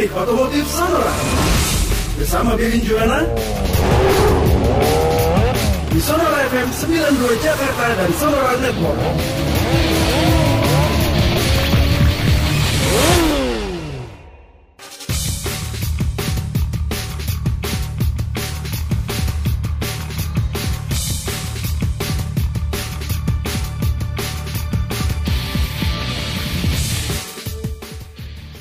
Klinik Otomotif Sonora bersama Bibin Juana di Sonora FM 92 Jakarta dan Sonora Network.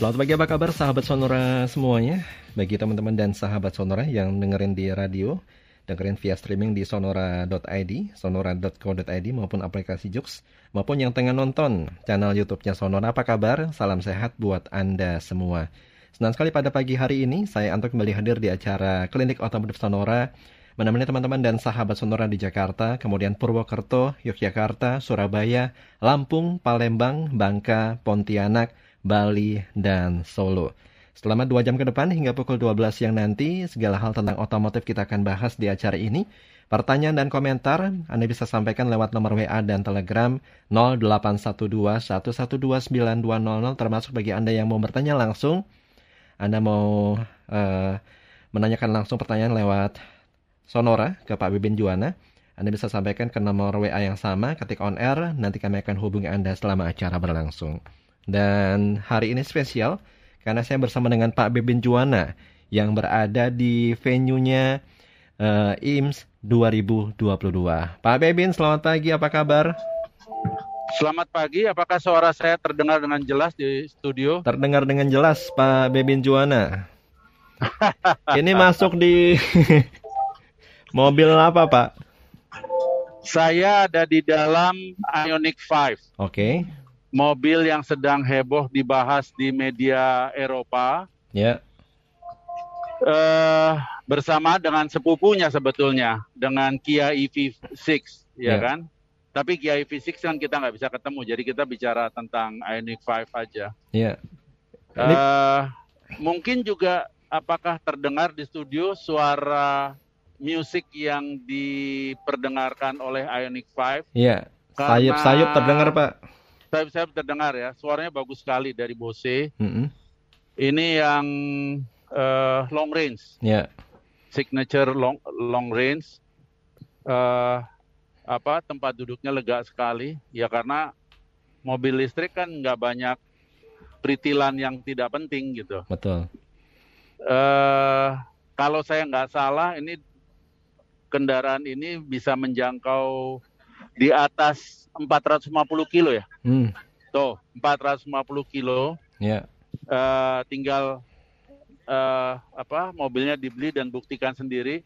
Selamat pagi apa kabar sahabat Sonora semuanya Bagi teman-teman dan sahabat Sonora yang dengerin di radio Dengerin via streaming di sonora.id Sonora.co.id maupun aplikasi Jux Maupun yang tengah nonton channel Youtube-nya Sonora Apa kabar? Salam sehat buat Anda semua Senang sekali pada pagi hari ini Saya Anto kembali hadir di acara Klinik Otomotif Sonora menemani teman-teman dan sahabat Sonora di Jakarta, kemudian Purwokerto, Yogyakarta, Surabaya, Lampung, Palembang, Bangka, Pontianak, Bali, dan Solo. Selama dua jam ke depan hingga pukul 12 siang nanti, segala hal tentang otomotif kita akan bahas di acara ini. Pertanyaan dan komentar Anda bisa sampaikan lewat nomor WA dan Telegram 0812-112-9200 termasuk bagi Anda yang mau bertanya langsung. Anda mau uh, menanyakan langsung pertanyaan lewat Sonora ke Pak Bibin Juwana. Anda bisa sampaikan ke nomor WA yang sama ketik on air, nanti kami akan hubungi Anda selama acara berlangsung. Dan hari ini spesial karena saya bersama dengan Pak Bebin Juwana yang berada di venue-nya uh, IMS 2022. Pak Bebin, selamat pagi, apa kabar? Selamat pagi, apakah suara saya terdengar dengan jelas di studio? Terdengar dengan jelas, Pak Bebin Juwana. ini masuk di mobil apa, Pak? Saya ada di dalam Ioniq 5. Oke. Okay mobil yang sedang heboh dibahas di media Eropa. Ya. Uh, bersama dengan sepupunya sebetulnya dengan Kia EV6, ya, ya kan? Tapi Kia EV6 kan kita nggak bisa ketemu, jadi kita bicara tentang Ioniq 5 aja. Ya. Uh, mungkin juga apakah terdengar di studio suara musik yang diperdengarkan oleh Ioniq 5? Iya. Sayup-sayup terdengar, Pak saya, saya terdengar ya, suaranya bagus sekali dari Bose. Mm -hmm. Ini yang uh, long range, yeah. signature long long range. Uh, apa tempat duduknya lega sekali, ya karena mobil listrik kan nggak banyak peritilan yang tidak penting gitu. Betul. Uh, kalau saya nggak salah, ini kendaraan ini bisa menjangkau di atas 450 kilo ya. Hmm. Tuh, 450 kilo. Ya. Yeah. Uh, tinggal uh, apa mobilnya dibeli dan buktikan sendiri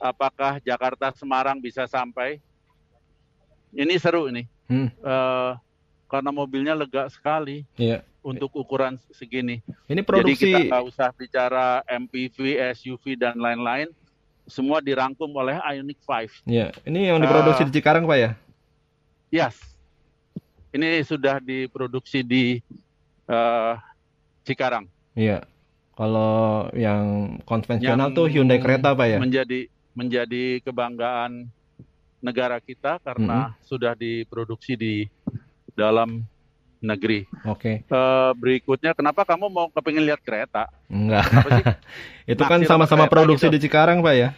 apakah Jakarta Semarang bisa sampai. Ini seru ini. Hmm. Uh, karena mobilnya lega sekali. Yeah. Untuk ukuran segini. Ini produksi. Jadi kita nggak usah bicara MPV, SUV dan lain-lain semua dirangkum oleh Ioniq 5. Ya, ini yang diproduksi uh, di Cikarang, Pak ya? Yes. Ini sudah diproduksi di uh, Cikarang. Iya. Kalau yang konvensional yang tuh Hyundai Creta, Pak ya? Menjadi menjadi kebanggaan negara kita karena mm -hmm. sudah diproduksi di dalam negeri. Oke. Okay. Uh, berikutnya, kenapa kamu mau kepingin lihat kereta? Enggak. Itu kan sama-sama produksi gitu. di Cikarang, Pak ya?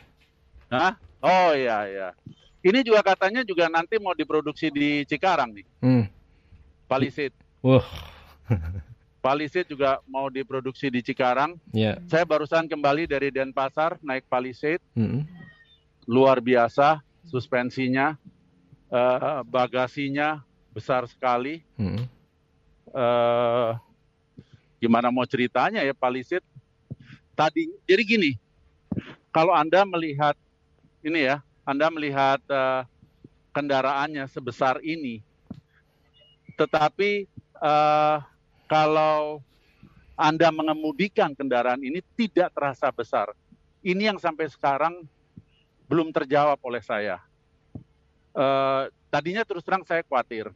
Hah? Oh iya iya. Ini juga katanya juga nanti mau diproduksi di Cikarang nih. Hmm. Palisade. Wah. Palisade juga mau diproduksi di Cikarang. Yeah. Saya barusan kembali dari Denpasar naik Palisade. -hmm. Luar biasa suspensinya, uh, bagasinya besar sekali. -hmm uh, gimana mau ceritanya ya Palisade tadi jadi gini kalau anda melihat ini ya anda melihat uh, kendaraannya sebesar ini tetapi uh, kalau anda mengemudikan kendaraan ini tidak terasa besar. Ini yang sampai sekarang belum terjawab oleh saya. Uh, tadinya terus terang saya khawatir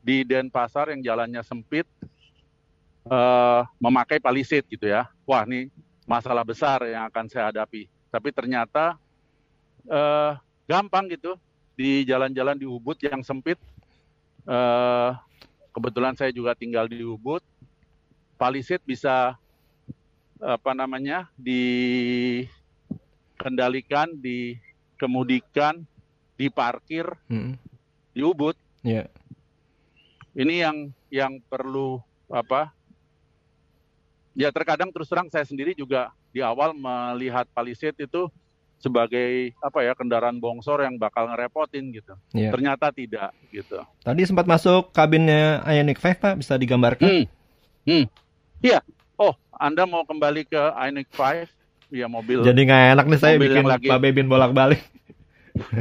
di Denpasar yang jalannya sempit uh, memakai palisade gitu ya. Wah ini masalah besar yang akan saya hadapi. Tapi ternyata uh, gampang gitu di jalan-jalan di Ubud yang sempit. Uh, kebetulan saya juga tinggal di Ubud. Palisade bisa apa namanya dikendalikan, dikemudikan, diparkir Mm-mm. di Ubud. Ya. Ini yang yang perlu apa? Ya terkadang terus terang saya sendiri juga di awal melihat Palisade itu sebagai apa ya kendaraan bongsor yang bakal ngerepotin gitu. Ya. Ternyata tidak gitu. Tadi sempat masuk kabinnya Ioniq 5 Pak, bisa digambarkan? Hmm. Hmm. Iya. Oh, Anda mau kembali ke Ioniq 5? Ya mobil. Jadi nggak enak nih saya bikin lagi- Pak Bebin bolak-balik.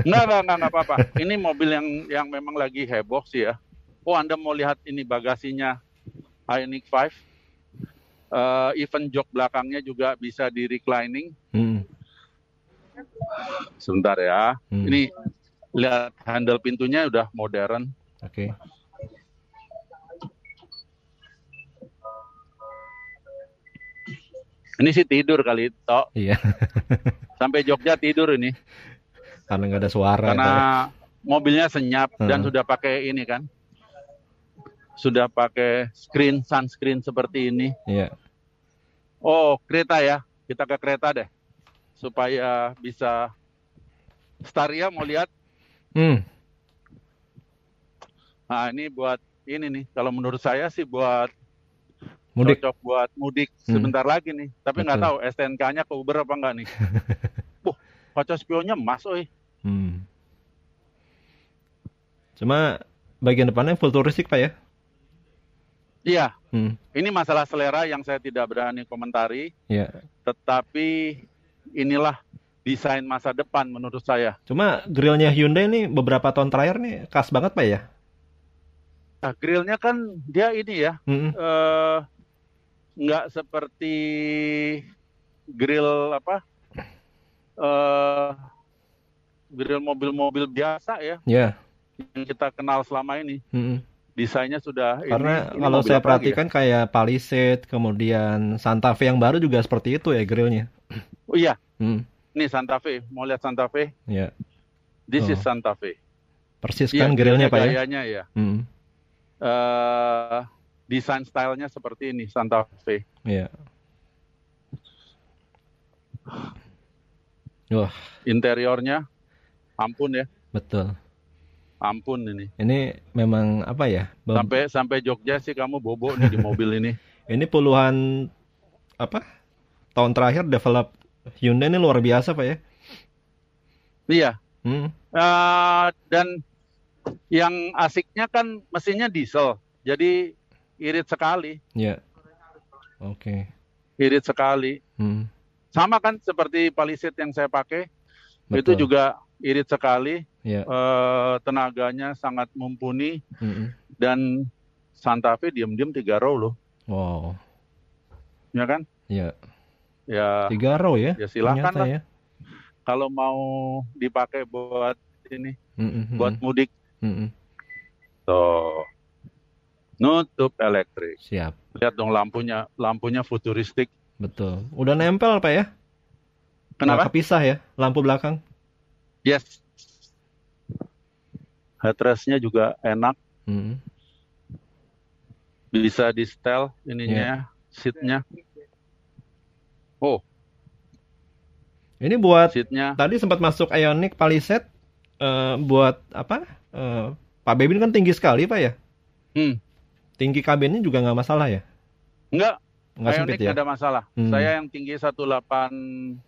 Enggak, enggak, enggak, enggak apa-apa. Ini mobil yang yang memang lagi heboh sih ya. Oh, Anda mau lihat ini bagasinya Ioniq 5. Eh, even jok belakangnya juga bisa di reclining. Hmm. Sebentar ya. Hmm. Ini lihat handle pintunya udah modern. Oke. Ini sih tidur kali tok. Iya. Sampai Jogja tidur ini. Karena nggak ada suara. karena ya. mobilnya senyap dan Hmm. sudah pakai ini kan. Sudah pakai screen sunscreen seperti ini. Iya. Oh, kereta ya. Kita ke kereta deh. Supaya bisa Staria mau lihat. Hmm. Nah, ini buat ini nih. Kalau menurut saya sih buat Mudik. cocok buat mudik Hmm. sebentar lagi nih. Tapi nggak tahu STNK-nya ke Uber apa enggak nih. Wah, kaca spionnya emas, oi. Hmm. Cuma bagian depannya futuristik Pak ya? Iya, Hmm. ini masalah selera yang saya tidak berani komentari. Iya. tetapi inilah desain masa depan menurut saya. Cuma grillnya Hyundai nih beberapa tahun terakhir nih khas banget Pak ya? Nah, grillnya kan dia ini ya, Hmm. eh, nggak seperti grill apa, eh, grill mobil-mobil biasa ya Ya. yang kita kenal selama ini. Hmm. Desainnya sudah Karena ini kalau saya ya? perhatikan kayak Palisade, kemudian Santa Fe yang baru juga seperti itu ya grillnya. Oh iya, Hmm. ini Santa Fe. Mau lihat Santa Fe? Ya. This Oh. is Santa Fe. Persis Iya, kan grillnya Pak ya? Gayanya ya. Hmm. eh desain stylenya seperti ini Santa Fe. Iya. Wah, Interiornya ampun ya, betul. Ampun ini. Ini memang apa ya? be- Sampai sampai Jogja sih kamu bobo nih di mobil ini. Ini puluhan apa? Tahun terakhir develop Hyundai ini luar biasa Pak ya? Iya. Hmm. Eh, dan yang asiknya kan mesinnya diesel, jadi irit sekali, Ya. Oke. irit sekali. Hmm. Sama kan seperti Palisade yang saya pakai, Betul. itu juga irit sekali, Ya. eh, tenaganya sangat mumpuni Mm-mm. dan Santa Fe diem-diem tiga row loh, Wow. ya kan? Ya. Ya, Tiga row ya? ya silakan ternyata lah. ya. Kalau mau dipakai buat ini, Mm-mm. buat mudik, tuh nutup elektrik. Siap. Lihat dong lampunya, lampunya futuristik. Betul. Udah nempel Pak ya? Nggak Kenapa? kepisah ya lampu belakang? Yes. Headrestnya juga enak, Mm-mm. bisa di setel ininya, seatnya. Oh, Ini buat seatnya. tadi sempat masuk Ioniq Palisade eh, buat apa? Eh, Pak Bebin kan tinggi sekali Pak ya? Hmm. Tinggi kabinnya juga nggak masalah ya? Enggak, Nggak sempit ya? nggak ada masalah. Hmm. Saya yang tinggi 185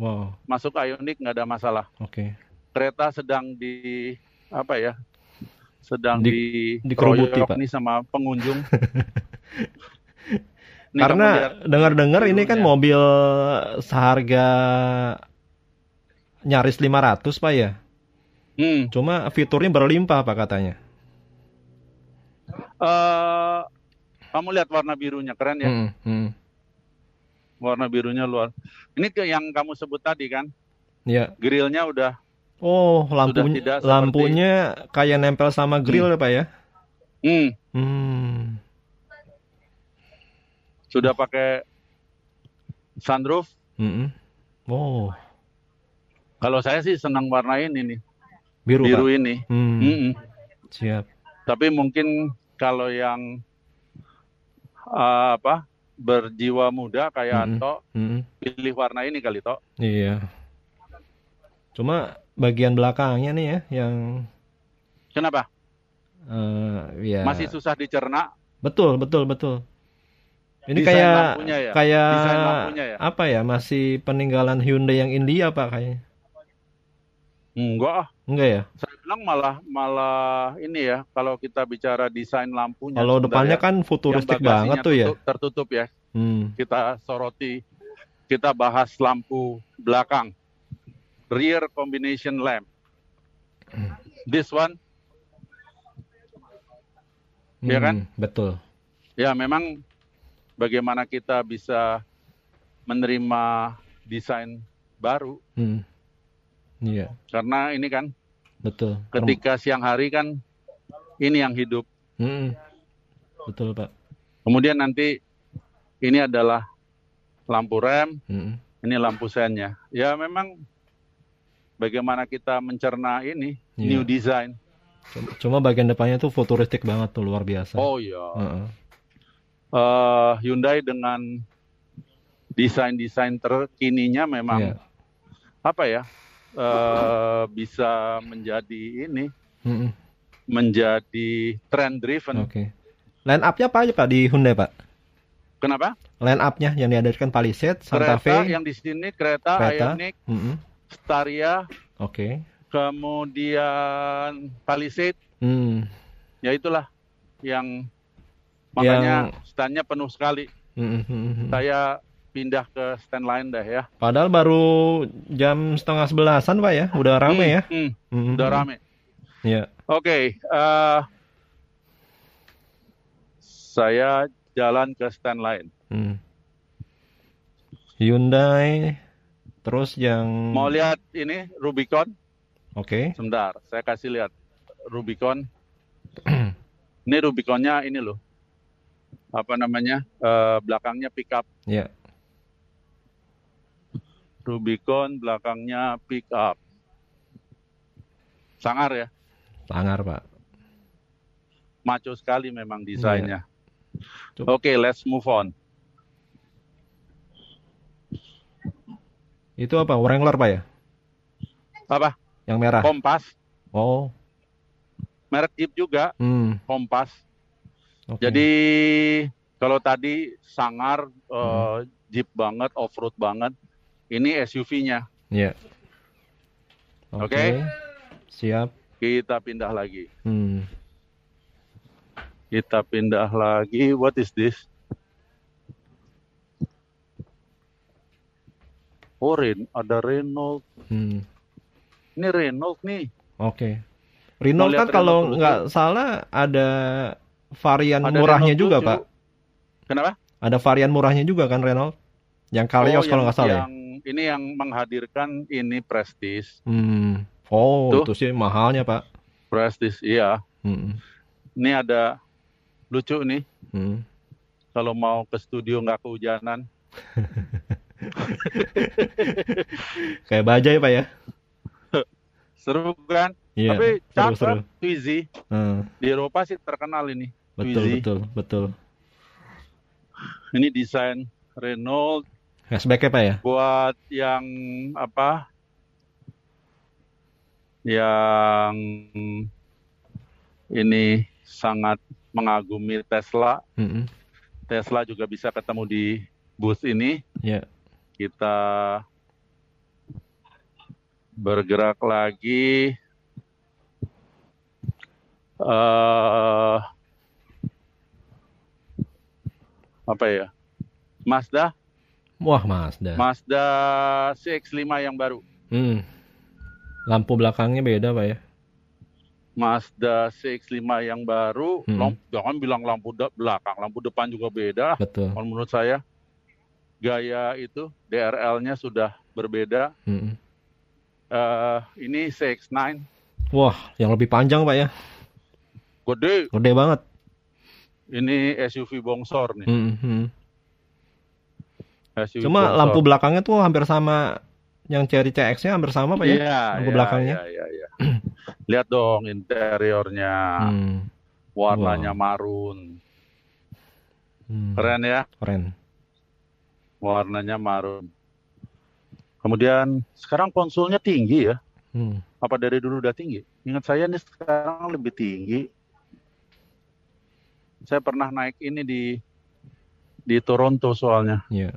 Wow, masuk Ioniq nggak ada masalah. oke. Kereta sedang di apa ya? Sedang Di- di, dikeroyok Pak. nih sama pengunjung. Ini Karena dengar-dengar ini kan mobil seharga nyaris 500 Pak ya? Hmm. Cuma fiturnya berlimpah Pak katanya. Eh, kamu lihat warna birunya keren ya. Hmm, hmm. Warna birunya luar. Ini ke yang kamu sebut tadi kan, Ya. grillnya udah Oh, lampunya tidak seperti- lampunya kayak nempel sama grill ya Pak ya? hmm, Hmm. sudah pakai sunroof. Mm-mm. Oh, Kalau saya sih senang warna ini nih, biru, biru Pak. ini. Hmm, Mm-mm. Siap. Tapi mungkin kalau yang eh, apa berjiwa muda kayak Mm-mm. Anto, Mm-mm. pilih warna ini kali Tok. Iya. Cuma bagian belakangnya nih ya yang Kenapa? eh, ya Masih susah dicerna. betul betul betul. Ini Desain kayak ya? kayak ya? apa ya? Masih peninggalan Hyundai yang India Pak kayaknya. Enggak ah. Enggak ya? Saya bilang malah malah ini ya kalau kita bicara desain lampunya Kalau depannya ya, kan futuristik banget tuh ya. tutup- tertutup ya. Hmm. Kita soroti, kita bahas lampu belakang, rear combination lamp. This one, Iya kan? Hmm, Betul. ya memang bagaimana kita bisa menerima desain baru Hmm. Iya, karena ini kan betul. ketika siang hari kan ini yang hidup. Hmm. Betul, Pak. Kemudian nanti ini adalah lampu rem, Hmm. ini lampu sennya. Ya memang bagaimana kita mencerna ini Iya. new design. Cuma, bagian depannya tuh futuristik banget tuh luar biasa. Oh iya. Heeh. Eh, Hyundai dengan desain-desain terkininya memang Iya. apa ya eh, bisa menjadi ini Mm-mm. menjadi trend driven. Oke. Line up-nya apa aja Pak di Hyundai Pak? Kenapa? Line up-nya yang dihadirkan Palisade, Santa Kereta Fe. yang di sini kereta, Kereta. Ioniq, Mm-mm. Staria, Oke. kemudian Palisade, Hmm. ya itulah yang makanya standnya penuh sekali. Mm-mm, mm-mm. Saya pindah ke stand lain dah ya. Padahal baru jam setengah sebelasan Pak ya, udah rame Hmm, ya. hmm, Mm-mm. udah rame. Iya. Oke, eh, saya jalan ke stand lain. Hmm. Hyundai, terus yang Mau lihat ini Rubicon? Oke. Sebentar, saya kasih lihat Rubicon. ini Rubiconnya ini loh. Apa namanya? eh, belakangnya pickup. Ya. Rubicon belakangnya pickup. Sangar ya, Sangar Pak. maco sekali memang desainnya. Coba. Oke, let's move on. Itu apa? Wrangler Pak ya? Apa? Yang merah. Kompas, Oh. merek Jeep juga, Hmm. Kompas. oke. Jadi kalau tadi sangar eh, Hmm. Jeep banget, off-road banget. Ini SUV-nya. Ya. Oke. Siap. Kita pindah lagi. Hmm. Kita pindah lagi. What is this? Oh, Ren- ada Renault. Hmm. Ini Renault nih. Oke. Renault lihat kan kalau Renault nggak salah ada varian Ada murahnya Renault juga, lucu. Pak. Kenapa? Ada varian murahnya juga kan Renault? Yang Kalios Oh, kalau yang- nggak salah ya? Ini yang menghadirkan ini Prestige. Hmm. Oh, Tuh. itu sih mahalnya, Pak. Prestige, iya. Hmm. Ini ada lucu nih. Hmm. Kalau mau ke studio nggak kehujanan. Kayak bajai, Pak ya? Seru kan? Iya. Tapi cakep, seru. Twizy. Hmm. Di Eropa sih terkenal ini. Betul, Twizy. betul, betul. Ini desain Renault Hatchback-nya, Pak ya? buat yang apa? Yang ini sangat mengagumi Tesla. Hmm. Tesla juga bisa ketemu di booth ini. Ya. Kita bergerak lagi. eh apa ya? Mazda, Wah, Mazda. Mazda CX-5 yang baru. Hmm. Lampu belakangnya beda, Pak ya? Mazda CX-5 yang baru, Hmm. lamp- jangan bilang lampu de- belakang, lampu depan juga beda. Betul. Kalau menurut saya, gaya itu DRL-nya sudah berbeda. Hmm. Eh, ini CX-9, Wah, yang lebih panjang, Pak ya? gede. Gede banget. Ini SUV bongsor nih. Hmm. SUV Cuma bongsor. lampu belakangnya tuh hampir sama yang Cherry CX-nya hampir sama, Pak ya? Iya, lampu iya, belakangnya. iya, iya, iya. Lihat dong interiornya, Hmm. warnanya Wow. marun. Hmm. Keren ya. Keren. warnanya marun. Kemudian sekarang konsulnya tinggi ya. Hmm. Apa dari dulu udah tinggi? Ingat saya nih sekarang lebih tinggi. Saya pernah naik ini di di Toronto soalnya. Ya.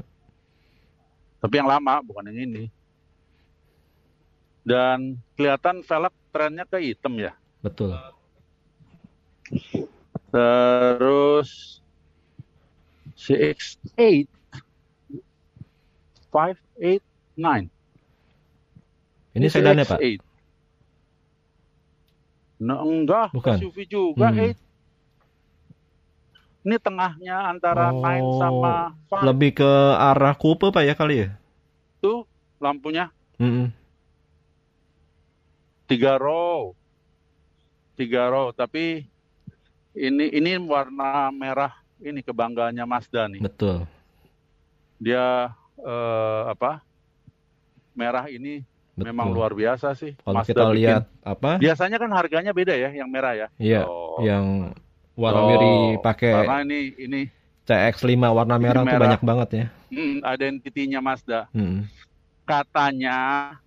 Tapi yang lama bukan yang ini. Dan kelihatan velg trennya ke hitam ya. Betul. Terus CX8 589 Ini sedan ya, Pak? CX8. Nah, enggak, Bukan. SUV juga, Hmm. 8. Ini tengahnya antara Oh, 9 sama 5 Lebih ke arah coupe Pak ya kali ya? tuh lampunya Mm-mm. tiga row. Tiga row, tapi ini ini warna merah ini kebanggaannya Mazda nih. Betul. Dia eh, apa? Merah ini Betul. memang luar biasa sih. Kalau Mazda kita bikin. lihat apa? Biasanya kan harganya beda ya, yang merah ya. Iya, Oh. yang warna Oh, pakai Karena ini ini CX-5 warna Ini merah tuh merah. banyak banget ya. hmm, identitinya Mazda. Mm. Katanya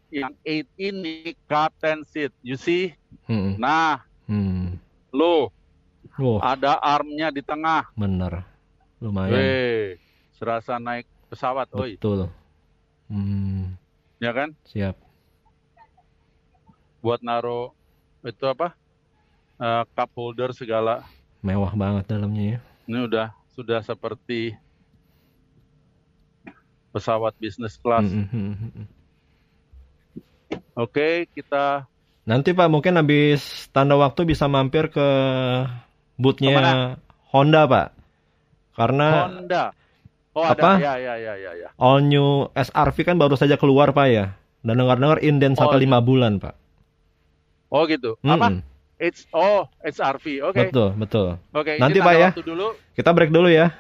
yang 8 ini captain seat. You see? Mm. Nah, Mm. lo Wow, ada armnya di tengah. bener. Lumayan. Weh, serasa naik pesawat, oi, Betul. Hmm, ya kan? siap. Buat naro itu apa? Eh, cup holder segala. Mewah banget dalamnya ya. Ini udah sudah seperti pesawat bisnis kelas. Mm, mm, mm, mm. Oke, kita Nanti Pak mungkin habis tanda waktu bisa mampir ke bootnya Ke mana? Honda Pak. Karena Honda. Oh, Apa? ada. Ya, ya, ya, ya, ya. all new SRV kan baru saja keluar Pak ya. Dan dengar-dengar inden sampai lima bulan Pak. Oh, gitu. Apa? Mm-mm. It's oh, it's RV. Oke. Betul, betul. Oke, Nanti, ini Pak, ya. waktu dulu. Kita break dulu ya.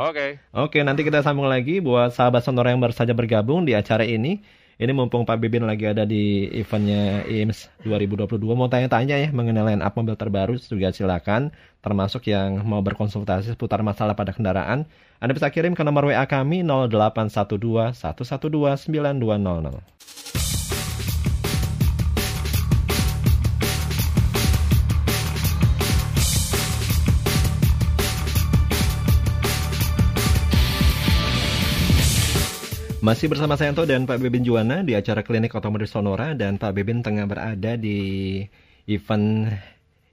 Oke. Oke, nanti kita sambung lagi buat sahabat sonora yang baru saja bergabung di acara ini. Ini mumpung Pak Bibin lagi ada di eventnya IMS 2022. Mau tanya-tanya ya mengenai line up mobil terbaru juga silakan. Termasuk yang mau berkonsultasi seputar masalah pada kendaraan. Anda bisa kirim ke nomor WA kami 0812 112 9200. Masih bersama saya Anto dan Pak Bebin Juwana di acara klinik otomotif Sonora dan Pak Bebin tengah berada di event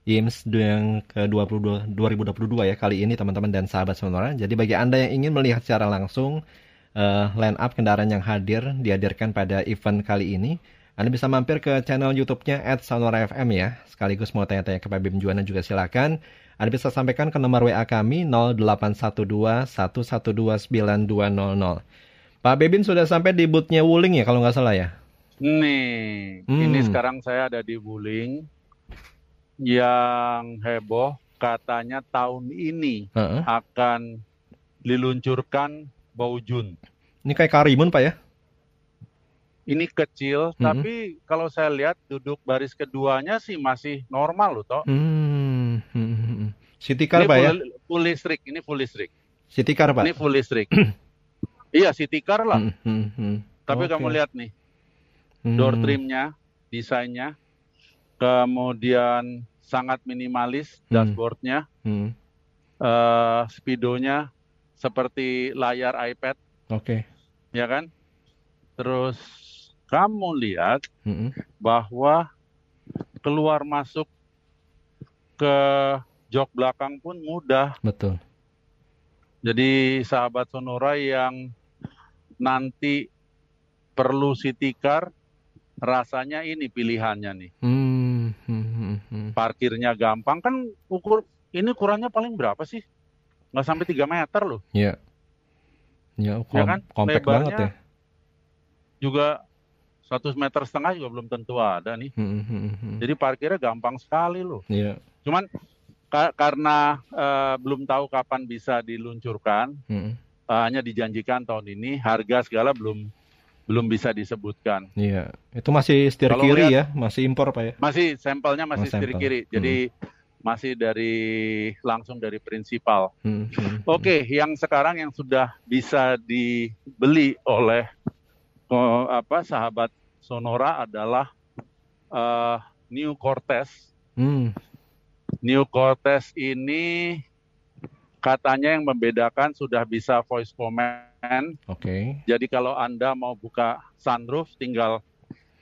IMS yang ke-22 2022 ya kali ini teman-teman dan sahabat Sonora. Jadi bagi Anda yang ingin melihat secara langsung eh, line up kendaraan yang hadir dihadirkan pada event kali ini, Anda bisa mampir ke channel YouTube-nya @sonora_fm ya. Sekaligus mau tanya-tanya ke Pak Bebin Juwana juga silakan. Anda bisa sampaikan ke nomor WA kami 0812 112 9200. Pak Bebin sudah sampai di bootnya Wuling ya kalau nggak salah ya? Nih, Hmm. ini sekarang saya ada di Wuling yang heboh katanya tahun ini Heeh. akan diluncurkan Baujun. Ini kayak Karimun Pak ya? Ini kecil, Mhm. tapi kalau saya lihat duduk baris keduanya sih masih normal loh, toh. Hmm. hmm, hmm, hmm. City car Ini Pak ya? full, full listrik, ini full listrik. City car Pak? Ini full listrik. iya, city car lah. Hmm, hmm, hmm. Tapi Oke. kamu lihat nih, Hmm. door trimnya, desainnya, kemudian sangat minimalis Hmm. dashboardnya, Hmm. eh speedonya seperti layar iPad, Oke. ya kan? Terus kamu lihat hmm. bahwa keluar masuk ke jok belakang pun mudah. Betul. Jadi sahabat Sonora yang nanti perlu city car, rasanya ini pilihannya nih. Hmm, hmm, hmm, hmm. Parkirnya gampang kan ukur ini ukurannya paling berapa sih? Nggak sampai 3 meter loh. Ya. Ya, kom Ya kan? Lebarnya banget ya. Juga satu meter setengah juga belum tentu ada nih. Hmm, hmm, hmm, hmm. Jadi parkirnya gampang sekali loh. Ya. Cuman ka- karena eh, belum tahu kapan bisa diluncurkan, Hmm, eh, hanya dijanjikan tahun ini, harga segala belum belum bisa disebutkan. Iya. Itu masih setir Kalau kiri lihat- ya, masih impor Pak ya? Masih sampelnya masih Oh, setir sampel. kiri. Jadi masih dari langsung dari prinsipal. Hmm, hmm, Oke, yang sekarang yang sudah bisa dibeli oleh eh, apa sahabat Sonora adalah eh, New Cortez. Hmm, New Cortez ini katanya yang membedakan sudah bisa voice command. Oke. Jadi kalau Anda mau buka sunroof tinggal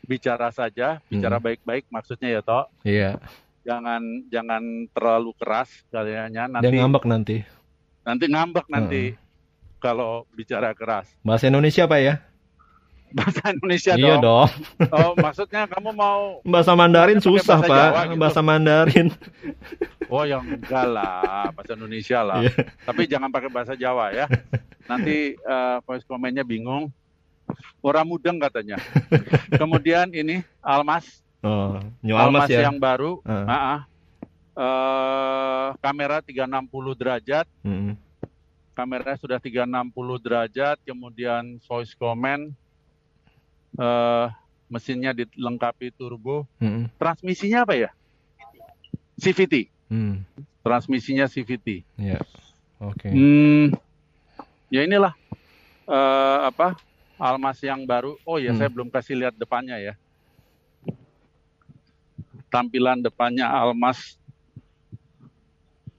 bicara saja, bicara Hmm. baik-baik maksudnya ya toh. Iya. Jangan jangan terlalu keras Dia nanti ngambek nanti. nanti ngambek nanti kalau bicara keras. Bahasa Indonesia Pak ya? Bahasa Indonesia Iya dong. dong. Oh, maksudnya kamu mau Bahasa Mandarin susah bahasa Pak. Jawa gitu. Bahasa Mandarin. Oh yang enggak lah, bahasa Indonesia lah. Iya. Tapi jangan pakai bahasa Jawa ya. Nanti eh, voice comment-nya bingung. Orang mudeng katanya. Kemudian ini Almas, Oh, New Almas, Almas ya. yang baru. Ah. Ah, ah. Eh, kamera 360 derajat, Mm-mm. kamera sudah 360 derajat, kemudian voice comment, eh, mesinnya dilengkapi turbo. Mm-mm. Transmisinya apa ya? CVT. Hmm, Transmisinya CVT. Iya. Oke. Hmm, ya inilah eh, apa Almas yang baru. Oh ya, Hmm. saya belum kasih lihat depannya ya. Tampilan depannya Almas.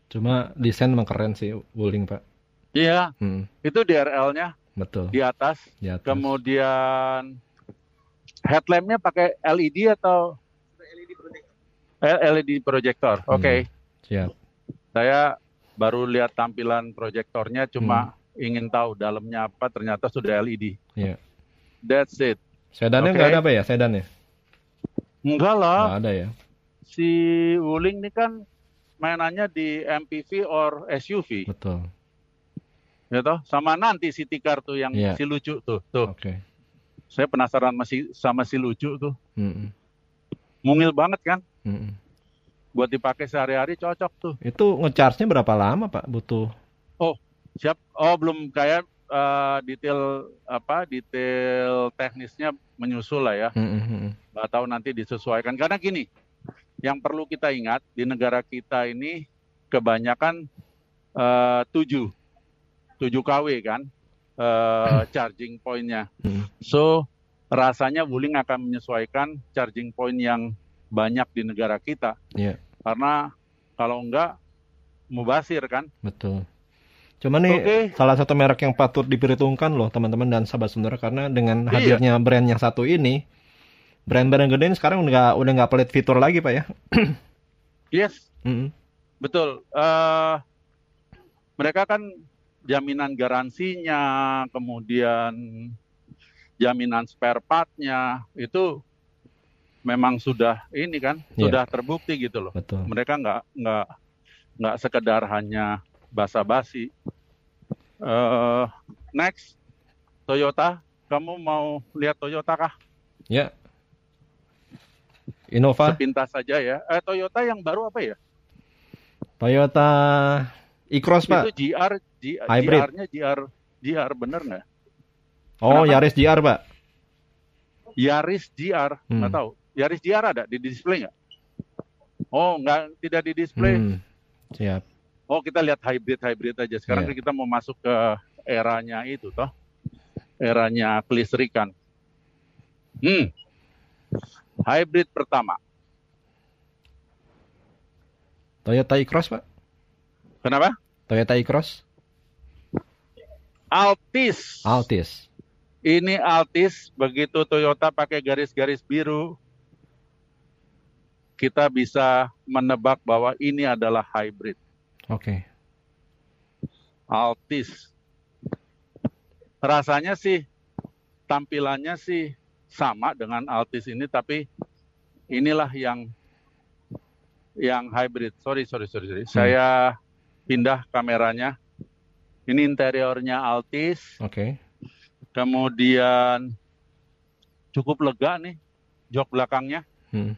Cuma desain memang keren sih Wuling Pak. Iya, Hmm, itu DRL-nya betul. di atas. Di atas. Kemudian headlampnya pakai LED atau LED projector. Oke, Hmm. Siap. saya baru lihat tampilan proyektornya, cuma Hmm. ingin tahu dalamnya apa. Ternyata sudah LED. Iya. That's it. Sedannya Oke. nggak ada apa ya? Sedannya? Enggak lah. Nggak ada ya. si Wuling ini kan mainannya di MPV or SUV, Betul. ya toh? Sama nanti City Car tuh yang Iya. si lucu tuh, tuh. Oke. Saya penasaran masih sama si lucu tuh, Mm-mm. mungil banget kan? Mm-mm. Buat dipakai sehari-hari cocok tuh. Itu ngecharge-nya berapa lama Pak? Butuh. Siap? Oh belum kayak eh, detail apa? Detail teknisnya menyusul lah ya. Mm-mm. Nggak tahu nanti disesuaikan. Karena gini, yang perlu kita ingat di negara kita ini kebanyakan eh, tujuh, tujuh kW kan eh, charging point-nya. Mm. So rasanya Wuling akan menyesuaikan charging point yang banyak di negara kita. Iya. Karena kalau enggak mubasir kan. Betul. Cuma nih Oke. salah satu merek yang patut diperhitungkan loh teman-teman dan sahabat saudara karena dengan Iya. hadirnya brand yang satu ini, brand-brand gede ini sekarang udah udah nggak pelit fitur lagi pak ya. Yes, Mm-mm. betul. Eh mereka kan jaminan garansinya, kemudian jaminan spare part-nya itu memang sudah ini kan, Iya. sudah terbukti gitu loh. Betul. Mereka nggak nggak nggak sekedar hanya basa-basi. Eh next, Toyota, kamu mau lihat Toyota kah? Ya. Innova, Sepintas saja ya. Eh Toyota yang baru apa ya? Toyota e-Cross pak. Itu GR, G- Hybrid. GR-nya GR, GR bener nggak? Oh Kenapa? Yaris GR pak. Yaris GR, Hmm. nggak tahu. Yaris GR ada di display nggak? Oh, nggak tidak di display. Hmm. Siap. Oh, kita lihat hybrid hybrid aja. Sekarang Iya. kita mau masuk ke eranya itu toh, eranya kelistrikan. Hmm, hybrid pertama. Toyota e-Cross pak. Kenapa? Toyota e-Cross. Altis. Altis. Ini Altis, begitu Toyota pakai garis-garis biru, kita bisa menebak bahwa ini adalah hybrid. Oke. Altis. Rasanya sih, tampilannya sih sama dengan Altis ini, tapi inilah yang yang hybrid. Sorry, sorry, sorry, sorry. Saya pindah kameranya. Ini interiornya Altis. Oke. Kemudian cukup lega nih jok belakangnya, Hmm.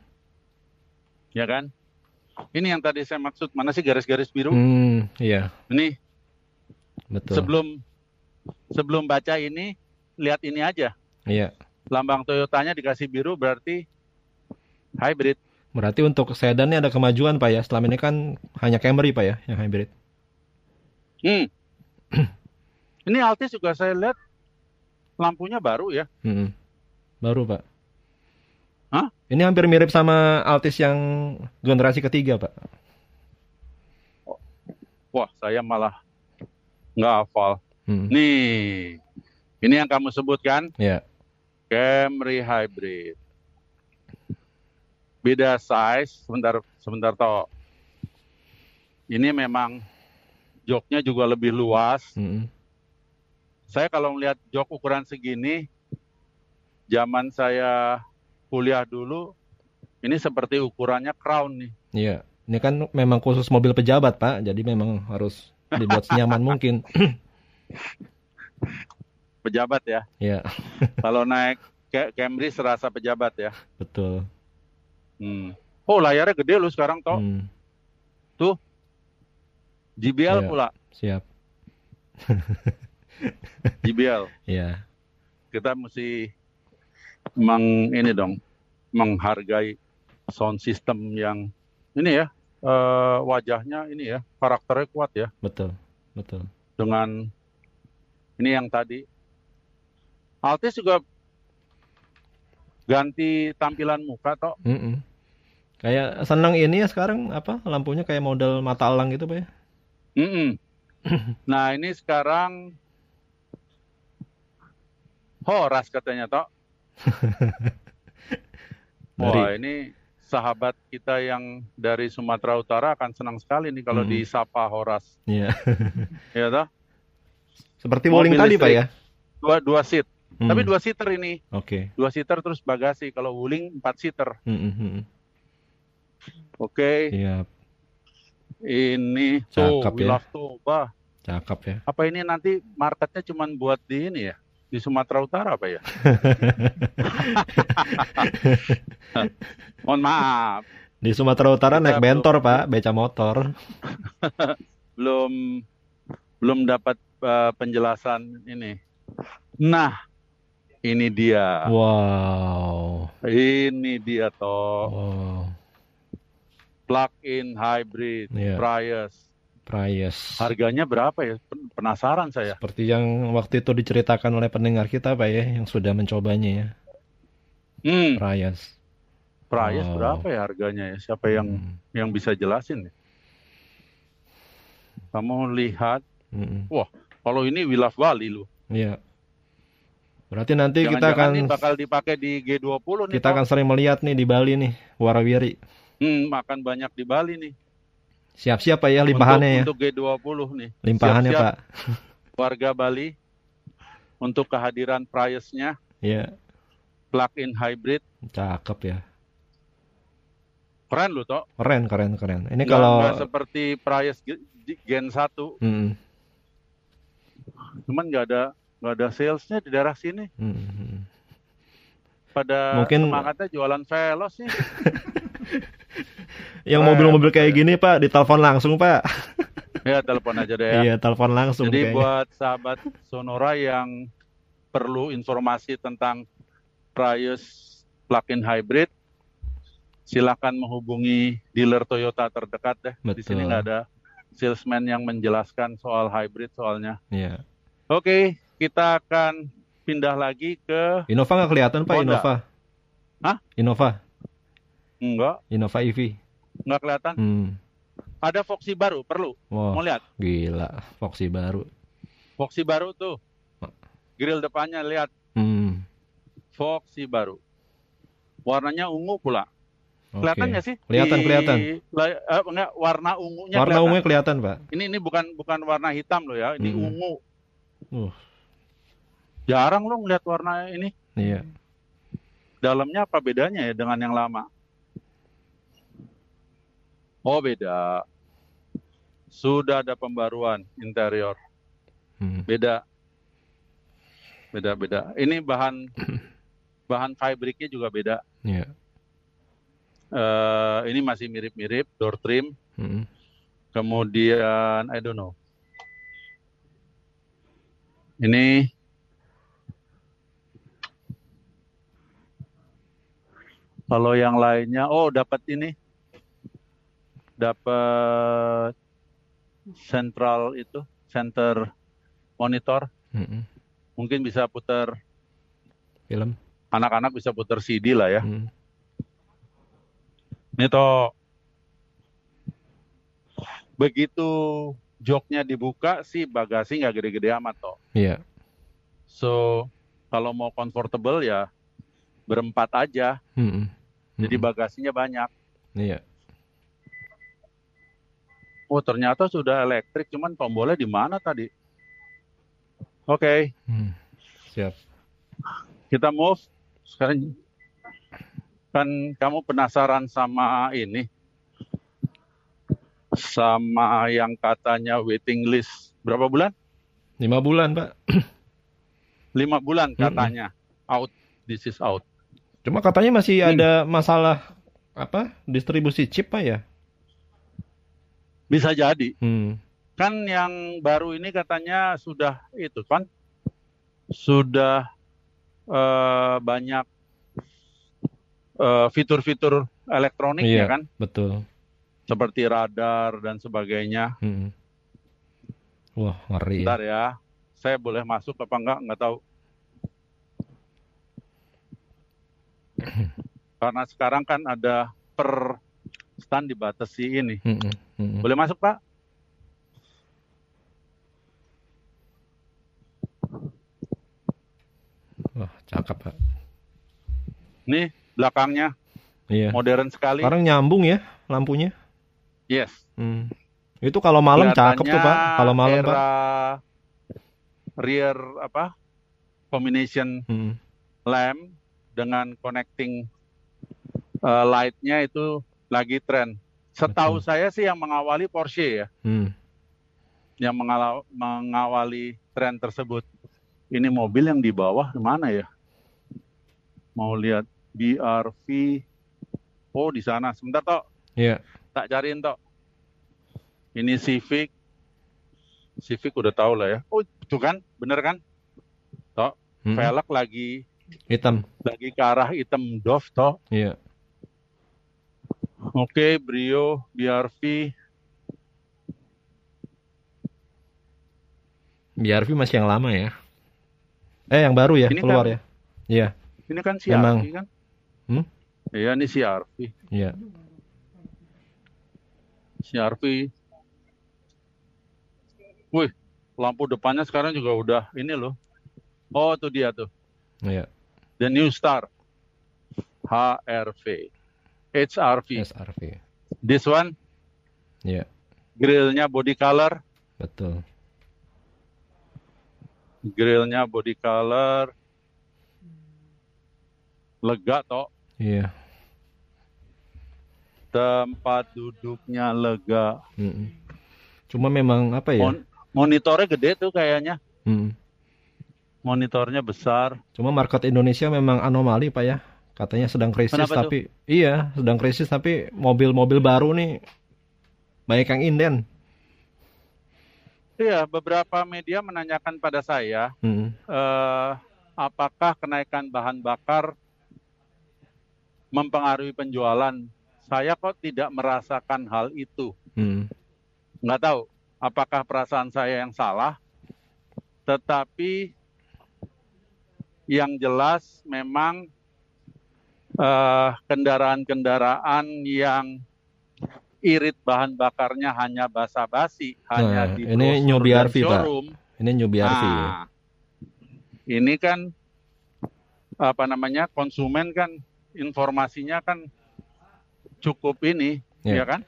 ya kan? Ini yang tadi saya maksud, mana sih garis-garis biru? Hmm, iya, Ini betul. sebelum sebelum baca ini, lihat ini aja. Iya. Lambang Toyotanya dikasih biru berarti hybrid. Berarti untuk sedan ini ada kemajuan Pak ya. Selama ini kan hanya Camry Pak ya yang hybrid. Hmm. ini Altis juga saya lihat lampunya baru ya. Hmm. Baru Pak. Hah? Ini hampir mirip sama Altis yang generasi ketiga Pak. Wah, saya malah nggak hafal. Hmm. Nih, ini yang kamu sebutkan Ya. Camry Hybrid. Beda size, sebentar sebentar toh. Ini memang joknya juga lebih luas. Hmm. Saya kalau melihat jok ukuran segini, zaman saya kuliah dulu, ini seperti ukurannya Crown nih. Iya. Ini kan memang khusus mobil pejabat Pak. Jadi memang harus dibuat senyaman mungkin. Pejabat ya. Ya, Kalau naik Ca- Camry serasa pejabat ya. betul. Hmm. Oh layarnya gede loh sekarang toh. Hmm, JBL Iya. pula. siap. JBL. Ya, Kita mesti meng ini dong menghargai sound system yang ini ya eh, wajahnya ini ya karakternya kuat ya betul. Betul. dengan ini yang tadi Altis juga ganti tampilan muka toh Mm-mm. Kayak senang ini ya sekarang apa lampunya kayak model mata elang gitu Pak ya. Mm-mm. nah ini sekarang Horas katanya toh Wah ini sahabat kita yang dari Sumatera Utara akan senang sekali nih kalau Mm-mm. disapa Horas ya. ya toh Seperti Mobil bowling tadi Pak ya. dua dua seat Hmm, tapi dua seater ini Oke. dua seater terus bagasi kalau wuling empat seater mm-mm. oke Siap. Ini tuh Cakep ya. Toba Cakep ya. apa ini nanti marketnya cuma buat di ini ya di Sumatera Utara apa ya mohon maaf Di Sumatera Utara Kita naik belum- bentor Pak, beca motor. belum belum dapat eh, penjelasan ini nah ini dia Wow. ini dia toh Wow. Plug-in hybrid Iya. Prius Prius. harganya berapa ya Pen- penasaran saya Seperti yang waktu itu diceritakan oleh pendengar kita Pak ya, yang sudah mencobanya ya. hmm Prius. Prius Wow. berapa ya harganya ya siapa yang Hmm. yang bisa jelasin ya? kamu lihat Mm-mm. kalau ini Wilaf Bali lu Iya. Berarti nanti kita Jangan-jangan akan ini bakal dipakai di G20 nih kita Toh. akan sering melihat nih di Bali nih, warawiri. Hmm, makan banyak di Bali nih Siap-siap Pak ya limpahannya ya. untuk, untuk G20 nih Limpahannya Siap-siap Pak. warga Bali untuk kehadiran Priusnya Iya. plug-in hybrid Cakep ya. keren loh toh Keren, keren, keren. Ini Nggak- kalau nggak seperti Prius Ge- Gen 1 Mm, cuman nggak ada nggak ada salesnya di daerah sini mm, mm. pada Mungkin- semangatnya jualan velos sih yang mobil-mobil kayak gini Pak, ditelepon langsung Pak. ya telepon aja deh ya Iya, telepon langsung Jadi kayaknya. buat sahabat Sonora yang perlu informasi tentang Prius plug-in hybrid, silakan menghubungi dealer Toyota terdekat deh. Di Betul. sini nggak ada salesman yang menjelaskan soal hybrid soalnya. Iya. Oke, kita akan pindah lagi ke Innova nggak kelihatan Pak, Honda. Innova. Hah? Innova, enggak, Innova EV. nggak kelihatan. Hmm. Ada Foxy baru, perlu. Mau Wah, lihat? gila, Foxy baru. Foxy baru tuh. Grill depannya lihat Hmm. Foxy baru. Warnanya ungu pula. Kelihatan nggak sih? Kelihatan, Di- kelihatan. eh, enggak, warna ungunya Warna kelihatan. ungunya kelihatan, Pak. Ini ini bukan bukan warna hitam loh ya, ini Mm-mm. ungu. Uh, Jarang lo ngeliat warna ini. iya. Dalamnya apa bedanya ya dengan yang lama? Oh beda. Sudah ada pembaruan interior. Hmm. Beda. Beda beda. Ini bahan bahan fabriknya juga beda. Iya. Eh, ini masih mirip-mirip door trim. Hmm. Kemudian I don't know. Ini Kalau yang lainnya, oh dapat ini, dapat central itu, center monitor, Mm-mm. mungkin bisa putar Film. anak-anak bisa putar CD lah ya. Mm. Ini toh begitu joknya dibuka sih bagasi nggak gede-gede amat toh. Iya. So kalau mau comfortable ya berempat aja. Mm-mm. Jadi Mm-mm. bagasinya banyak. Iya. Oh ternyata sudah elektrik, cuman tombolnya di mana tadi? Oke, Mm. Siap. kita move. Sekarang kan kamu penasaran sama ini, sama yang katanya waiting list berapa bulan? Lima bulan, Pak. Lima bulan Mm-mm. katanya out. This is out. Cuma katanya masih Hmm. ada masalah apa? Distribusi chip, Pak ya? Bisa jadi. Hmm. Kan yang baru ini katanya sudah itu kan, sudah eh, banyak eh, fitur-fitur elektroniknya Iya. kan, Betul. seperti radar dan sebagainya. Mm. Wah, ngeri ya. Bentar ya, saya boleh masuk apa enggak? Enggak tahu. Karena sekarang kan ada per dibatasi ini. Mm-mm. Mm-mm. Boleh masuk Pak? Wah, cakep, Pak. Nih belakangnya Iya. modern sekali. Sekarang nyambung ya lampunya. Yes. Hmm. Itu kalau malam cakep tuh, Pak. Kalau malam, Pak. rear apa? Combination Hmm. lamp dengan connecting uh, light-nya itu lagi tren. Setahu Betul. saya sih yang mengawali Porsche ya, Hmm. yang mengala- mengawali tren tersebut. Ini mobil yang di bawah mana ya? Mau lihat BRV. Oh, di sana. Sebentar, Tok. Iya. Tak cariin, Tok. Ini Civic. Civic udah tahu lah ya. Oh, itu kan? Bener kan? Mm-mm. Velg lagi Hitam. lagi ke arah hitam doff, Tok. Iya. Oke, Brio, BRV. BRV masih yang lama ya. Eh, yang baru ya Ini keluar kan- ya. Iya. Ini kan Memang. CRV kan? Hmm? Iya, ini CRV. Iya. CRV. Wih, lampu depannya sekarang juga udah ini loh. Oh, itu dia tuh. Iya. The New Star. HRV. HRV. SRV. This one, Iya. grillnya body color. Betul. Grillnya body color. Lega toh. Iya. Tempat duduknya lega. Mm-mm. Cuma memang apa ya? Mon- monitornya gede tuh kayaknya. Mm. Monitornya besar. Cuma market Indonesia memang anomali Pak ya. Katanya sedang krisis Kenapa tuh? tapi iya, sedang krisis tapi mobil-mobil baru nih banyak yang inden. Iya, beberapa media menanyakan pada saya, Mm. eh, apakah kenaikan bahan bakar mempengaruhi penjualan? Saya kok tidak merasakan hal itu. Mm. Nggak tahu apakah perasaan saya yang salah, tetapi yang jelas memang eh, kendaraan-kendaraan yang irit bahan bakarnya hanya basa-basi, hanya Nah, di ini BRV, Pak. Ini ya. Nah, ini kan apa namanya konsumen kan informasinya kan cukup ini, Iya. ya kan?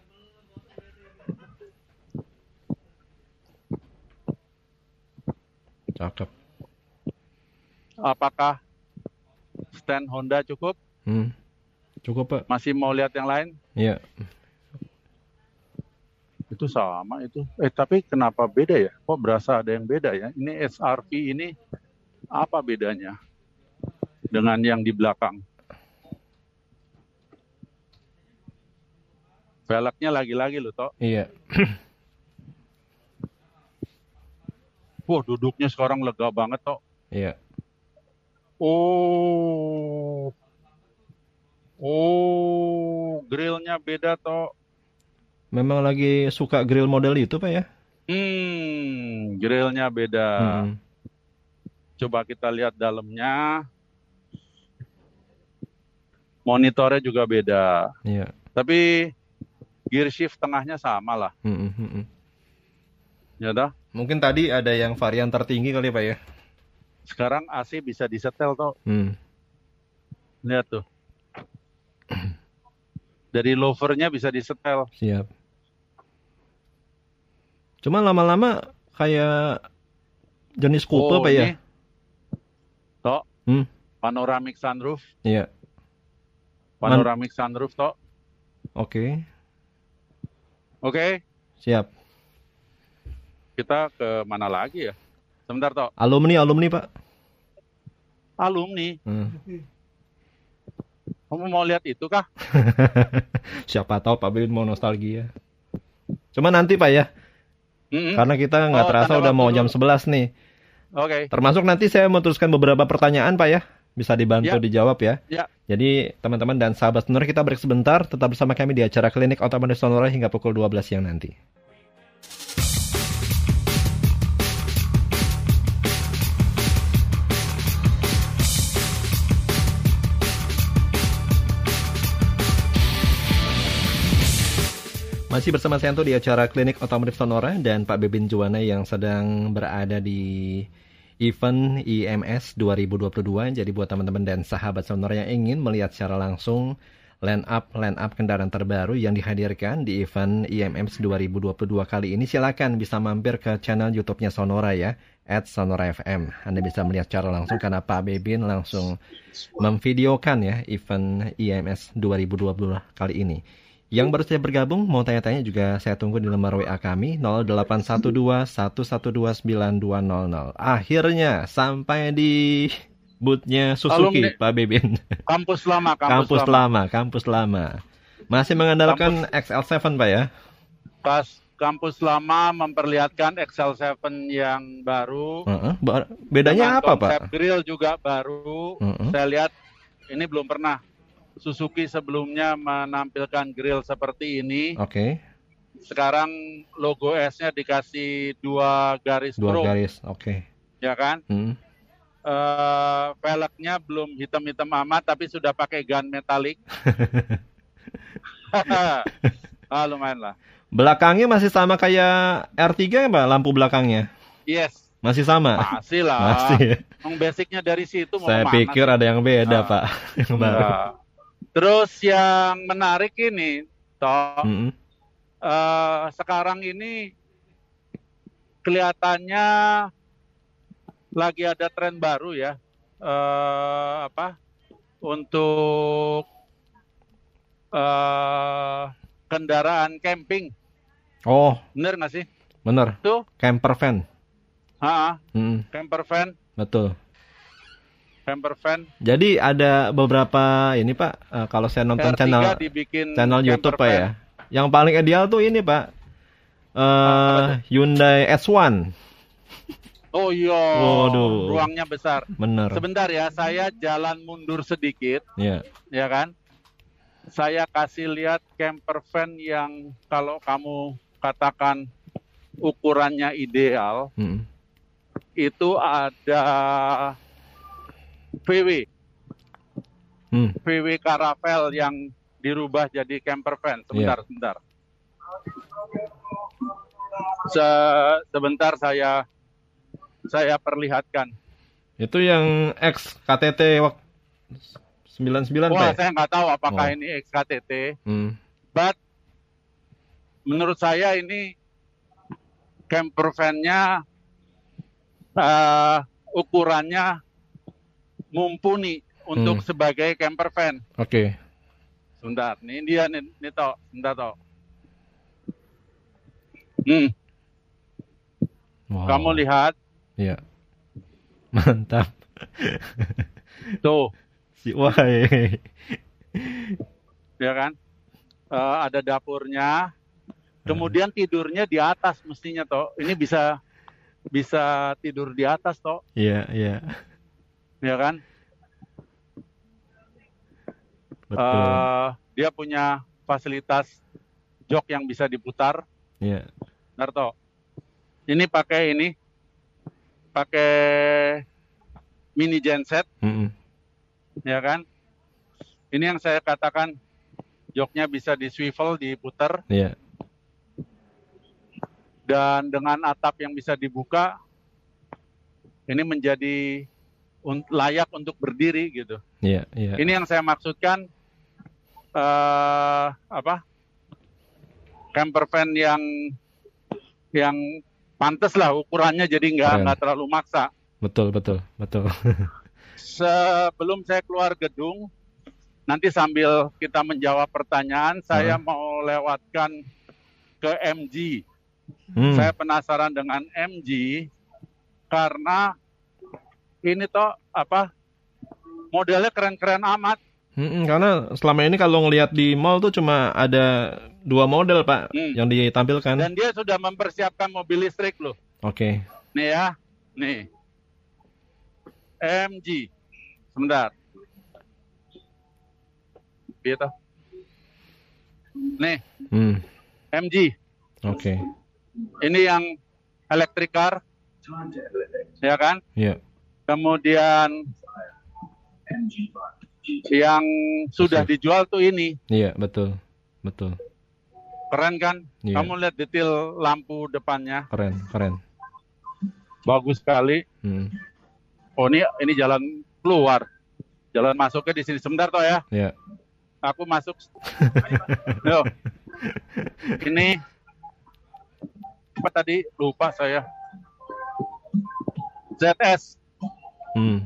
Cakep. Apakah stand Honda cukup? Hmm. Cukup Pak. Masih mau lihat yang lain? Iya. Itu sama itu. Eh tapi kenapa beda ya? Kok berasa ada yang beda ya? Ini SRV ini apa bedanya dengan yang di belakang? Velgnya lagi-lagi loh, Tok. Iya. Wah, duduknya sekarang lega banget, Tok. Iya. Oh. Oh, grillnya beda toh. Memang lagi suka grill model itu Pak ya? Hmm, grillnya beda. Mm-mm. Coba kita lihat dalamnya. Monitornya juga beda. Iya. Tapi gear shift tengahnya sama lah. Mm-mm, mm-mm. Ya dah. Mungkin tadi ada yang varian tertinggi kali Pak ya? Sekarang AC bisa disetel toh. Hmm. Lihat tuh. Dari lovernya bisa disetel. Siap. Cuma lama-lama kayak jenis coupe Oh, Pak ya? Toh. Hmm. Panoramic sunroof. Iya. Panoramic sunroof toh. Oke. Oke, Siap. kita ke mana lagi ya? Sebentar toh. Alumni alumni Pak. Alumni. Hmm. Kamu mau lihat itu kah? Siapa tahu Pak Bilin mau nostalgia. Cuma nanti Pak ya, Mm-mm. karena kita nggak Oh, terasa udah mau dulu. jam 11 nih. Oke. Termasuk nanti saya memutuskan beberapa pertanyaan Pak ya. Bisa dibantu Ya. dijawab ya. Ya. Jadi teman-teman dan sahabat sonora kita break sebentar. Tetap bersama kami di acara klinik otomotif sonora hingga pukul 12 siang nanti. Masih bersama saya Anto di acara Klinik Otomotif Sonora dan Pak Bebin Juwana yang sedang berada di event IMS 2022. Jadi buat teman-teman dan sahabat Sonora yang ingin melihat secara langsung line up line up kendaraan terbaru yang dihadirkan di event IMS 2022 kali ini silakan bisa mampir ke channel YouTube-nya Sonora ya at Sonora FM. Anda bisa melihat secara langsung karena Pak Bebin langsung memvideokan ya event IMS 2022 kali ini. Yang baru saja bergabung, mau tanya-tanya juga saya tunggu di lembar WA kami 0812-112-9200. Akhirnya sampai di bootnya Suzuki, Alumni. Pak Bebin. Kampus lama, kampus, Kampus lama. lama, kampus lama. Masih mengandalkan XL7 Pak ya? Pas kampus lama memperlihatkan XL7 yang baru. Ba- Bedanya Dengan apa Pak? grill juga baru. Heeh. Saya lihat ini belum pernah. Suzuki sebelumnya menampilkan grill seperti ini. Oke, Sekarang logo S-nya dikasih dua garis dua chrome, garis. Oke. ya kan? Hmm. Eh, velgnya belum hitam-hitam amat, tapi sudah pakai gun metalik. ah, lumayan lah. Belakangnya masih sama kayak R3 ya Pak? Lampu belakangnya Yes, masih sama? masih lah. Masih. Emang basicnya dari situ mau Saya pikir sih? ada yang beda Ah. Pak, yang baru. Nah, Terus yang menarik ini, toh Mm-mm. eh, sekarang ini kelihatannya lagi ada tren baru ya, eh, apa untuk eh, kendaraan camping, Oh, bener nggak sih? bener. Tuh, Camper van. ha, Mm, camper van, betul. Camper van. Jadi ada beberapa ini Pak, eh, kalau saya nonton R3 channel dibikin channel YouTube Pak ya. Yang paling ideal tuh ini Pak. eh Apa Hyundai S1. Oh iya, Waduh. ruangnya besar. Bener. Sebentar ya, saya jalan mundur sedikit, Ya. ya kan? Saya kasih lihat camper van yang kalau kamu katakan ukurannya ideal, Mm. itu ada VW, Hmm. VW Caravelle yang dirubah jadi camper van. Sebentar, sebentar. Se- sebentar saya saya perlihatkan. Itu yang X KTT wak- 99 Wah, ya? saya nggak tahu apakah Oh. ini XKTT, Hmm. but menurut saya ini camper van-nya eh, ukurannya mumpuni untuk Hmm. sebagai camper van. Oke. Sebentar, ini dia nih, nih toh, sebentar toh. Hmm, Wow. kamu lihat Iya. Mantap. tuh, Si wahai. ya kan? Eh, ada dapurnya. Kemudian tidurnya di atas mestinya toh. Ini bisa bisa tidur di atas toh, Iya, iya. Ya kan? Betul. Eh, dia punya fasilitas jok yang bisa diputar. Iya. Narto, ini pakai ini, pakai mini genset, Mm-mm. ya kan? Ini yang saya katakan joknya bisa di swivel, diputar, Iya. dan dengan atap yang bisa dibuka, ini menjadi un- layak untuk berdiri gitu. Iya, iya. Ini yang saya maksudkan eh apa? Camper van yang yang pantas lah ukurannya jadi nggak nggak terlalu maksa. Betul, betul, betul. Sebelum saya keluar gedung, nanti sambil kita menjawab pertanyaan, saya mau lewatkan ke MG. Hmm. Saya penasaran dengan MG karena ini toh apa modelnya keren-keren amat. Mm-mm, karena selama ini kalau ngelihat di mall tuh cuma ada dua model, Pak, Hmm. yang ditampilkan. Dan dia sudah mempersiapkan mobil listrik loh. Oke. Nih ya, nih. MG. Sebentar. Gitu. Nih, Hmm. MG. Oke. Ini yang electric car, ya kan? Iya. Kemudian yang sudah dijual tuh ini, Iya, betul. Betul. keren kan? Iya. Kamu lihat detail lampu depannya, Keren, keren. bagus sekali. Hmm. Oh ini ini jalan keluar, jalan masuknya di sini. Sebentar toh ya. Iya. aku masuk. Yo. Ini apa tadi? Lupa saya. ZS. Hmm.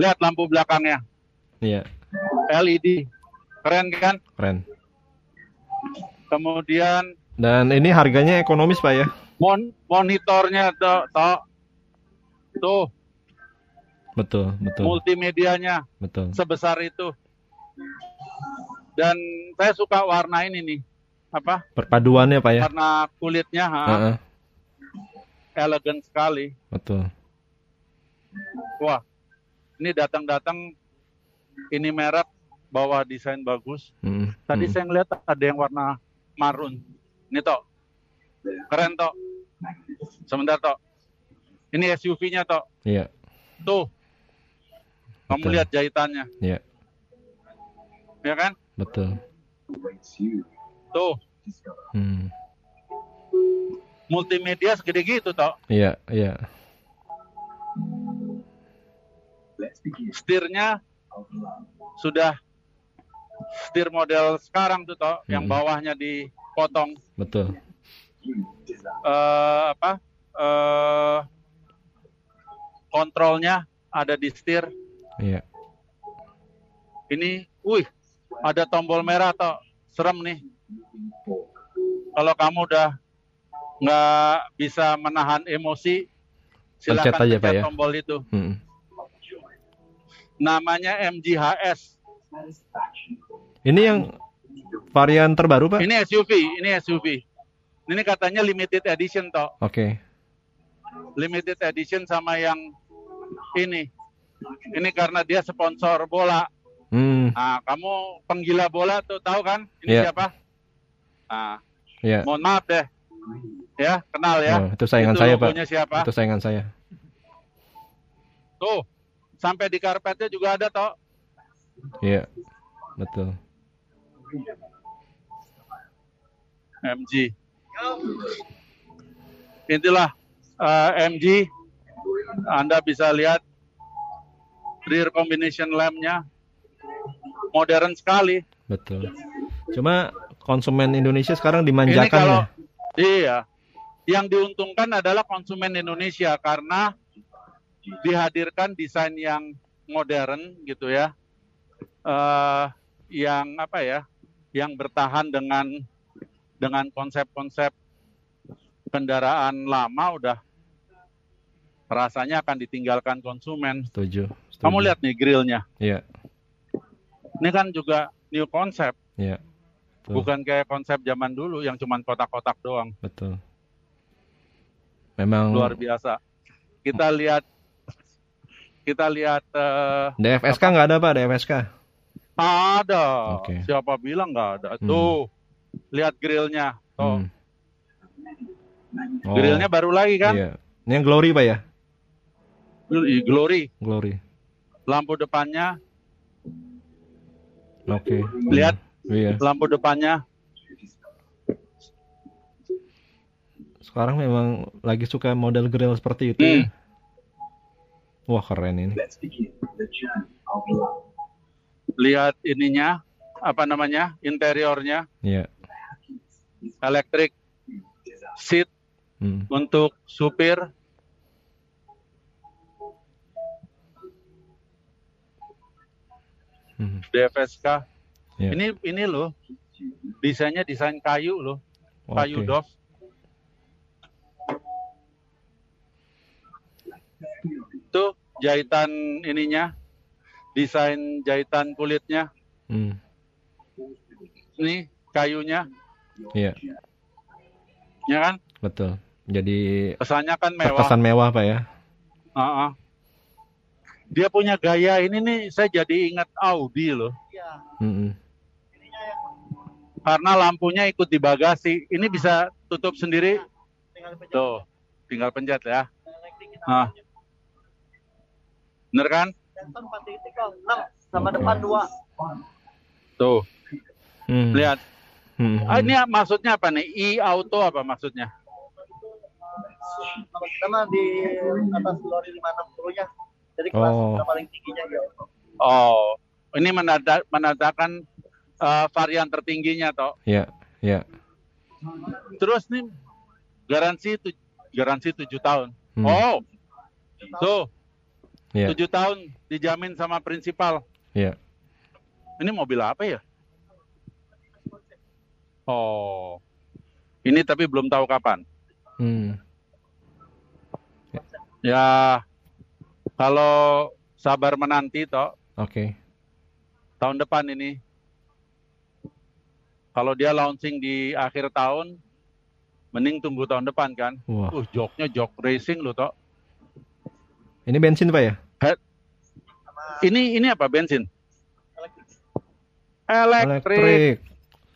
Lihat lampu belakangnya. Iya, LED. Keren kan? keren. Kemudian Dan ini harganya ekonomis, Pak ya? mon monitornya tuh, tuh, tuh Betul, betul, multimedianya betul. sebesar itu. Dan saya suka warna ini nih. Apa? Perpaduannya, Pak ya? Warna kulitnya ha, Heeh, elegan sekali. betul. Wah, ini datang-datang ini merek bawa desain bagus. Hmm, Tadi hmm. saya ngeliat ada yang warna marun. Ini toh, keren toh. Sebentar toh. Ini SUV-nya toh. Iya, Tuh. Kamu Betul. lihat jahitannya, iya, ya kan? betul. Tuh, Hmm. multimedia segede gitu toh. Iya, iya. Setirnya sudah setir model sekarang tuh toh, yang Hmm. bawahnya dipotong. Betul. eh apa eh kontrolnya ada di setir Iya. ini wih ada tombol merah atau serem nih kalau kamu udah nggak bisa menahan emosi silakan Pencet aja, Pak, pencet ya. tombol itu Hmm. Namanya MGHS Ini yang varian terbaru, Pak? ini SUV ini SUV ini katanya limited edition toh Oke. limited edition sama yang ini ini karena dia sponsor bola Hmm, Nah, kamu penggila bola tuh tahu kan? Ini Iya. siapa? Nah, iya. mohon maaf deh. Ya, kenal ya. Oh, itu saingan Itu saya, Pak. siapa? Itu saingan saya. Tuh, sampai di karpetnya juga ada toh. Iya. Betul. MG. Itulah eh, MG. Anda bisa lihat rear combination lamp-nya modern sekali. Betul. Cuma konsumen Indonesia sekarang Ini dimanjakan kalau ya. iya, yang diuntungkan adalah konsumen Indonesia karena dihadirkan desain yang modern gitu ya, eh yang apa ya, yang bertahan dengan dengan konsep-konsep kendaraan lama udah rasanya akan ditinggalkan konsumen. Setuju. setuju. Kamu lihat nih grillnya, Iya, ini kan juga new konsep, iya. Bukan kayak konsep zaman dulu yang cuman kotak-kotak doang. Betul. Memang luar biasa. Kita lihat kita lihat eh, DFSK nggak ada Pak, DFSK. Ada. Oke. Siapa bilang nggak ada? Hmm. Tuh, lihat grillnya. Tuh, Hmm. Oh, grillnya baru lagi kan? Iya. Ini yang glory pak ya? Glory. Glory. Lampu depannya, Oke. Lihat. Iya. lampu depannya. Sekarang memang lagi suka model grill seperti itu. Hmm. ya. Wah keren ini. Lihat ininya, apa namanya? Interiornya, Iya. elektrik seat Hmm. untuk supir. Hmm. DFSK. Iya. Ini ini loh, desainnya desain kayu loh, kayu Oke. doff. Jahitan ininya, desain jahitan kulitnya, Hmm. ini kayunya, Iya. ya kan? Betul. Jadi Kesannya kan mewah. terkesan mewah pak ya. Ah, ah. Dia punya gaya ini nih, saya jadi ingat Audi loh. Hmm. Karena lampunya ikut di bagasi. Ini bisa tutup sendiri. Tuh, tinggal pencet ya. Ah. Bener kan? sama Oke. depan dua. Tuh, Hmm. lihat. Hmm. Ah, ini maksudnya apa nih? E-auto apa maksudnya? Kalau kita mah di atas lori 560 nya. Jadi kelas Oh. yang paling tingginya ya. Oh, ini menanda, menandakan eh, varian tertingginya toh. Iya. Iya. Terus nih garansi tu, garansi 7 tahun. Hmm. Oh. Tuh, Iya. 7 tahun dijamin sama prinsipal. Iya. Ini mobil apa ya? Oh. Ini tapi belum tahu kapan. Hmm. Ya kalau sabar menanti toh Oke. tahun depan ini. Kalau dia launching di akhir tahun, mending tunggu tahun depan kan. Wah. Uh, joknya jok racing loh toh. Ini bensin pak ya? Ini ini apa bensin? Elektrik. Elektrik.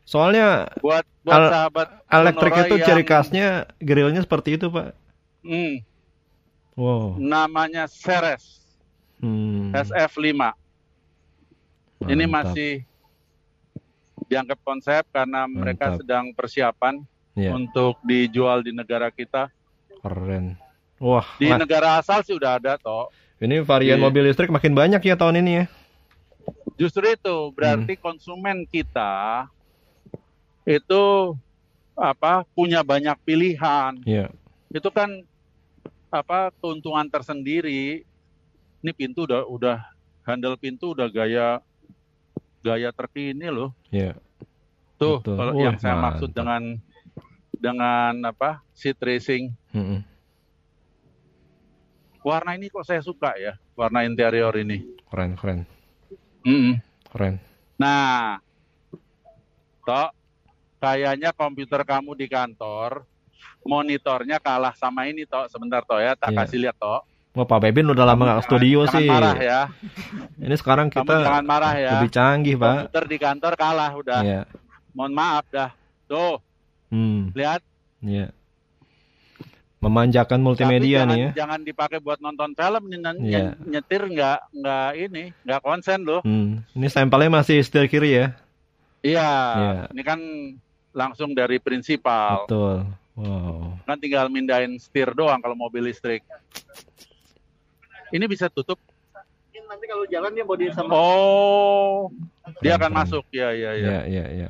Soalnya Buat buat Al- sahabat elektrik itu ciri khasnya grillnya seperti itu pak. Hmm, Wow. namanya Ceres Hmm. SF5. Ini Mantap. masih dianggap konsep karena mereka Mantap. sedang persiapan Iya, untuk dijual di negara kita. keren. Wah, Di nah, negara asal sih udah ada toh. ini varian Iya. mobil listrik makin banyak ya tahun ini ya. Justru itu berarti konsumen kita itu apa punya banyak pilihan. Iya. Itu kan apa keuntungan tersendiri. Ini pintu udah udah handle pintu udah gaya gaya terkini loh. Iya. Tuh Betul. kalau Wih, yang saya maksud dengan dengan apa seat racing. Mm-mm. Warna ini kok saya suka ya, warna interior ini. Keren, keren, Mm-mm. keren. Nah, Tok, kayaknya komputer kamu di kantor, monitornya kalah sama ini, Tok. Sebentar, Tok ya, tak Iya. kasih lihat, Tok. Wah, Pak Bebin udah lama nggak ke studio jangan sih. marah ya, Ini sekarang kamu kita jangan marah ya. lebih canggih, Pak. Komputer di kantor kalah udah. Iya. Mohon maaf dah. Tuh, Hmm, lihat. iya. Memanjakan multimedia Tapi nih jangan, ya. Jangan dipakai buat nonton film, ny- ny- Iya. nyetir nggak nggak ini, nggak konsen loh. Hmm, ini stempelnya masih setir kiri ya. Iya, Iya. ini kan langsung dari prinsipal. Betul. Wow. Kan tinggal mindahin setir doang kalau mobil listrik. Ini bisa tutup. Nanti kalau jalan dia body sama Oh, dia akan Keren. masuk. Ya, ya, ya. Iya, iya, iya.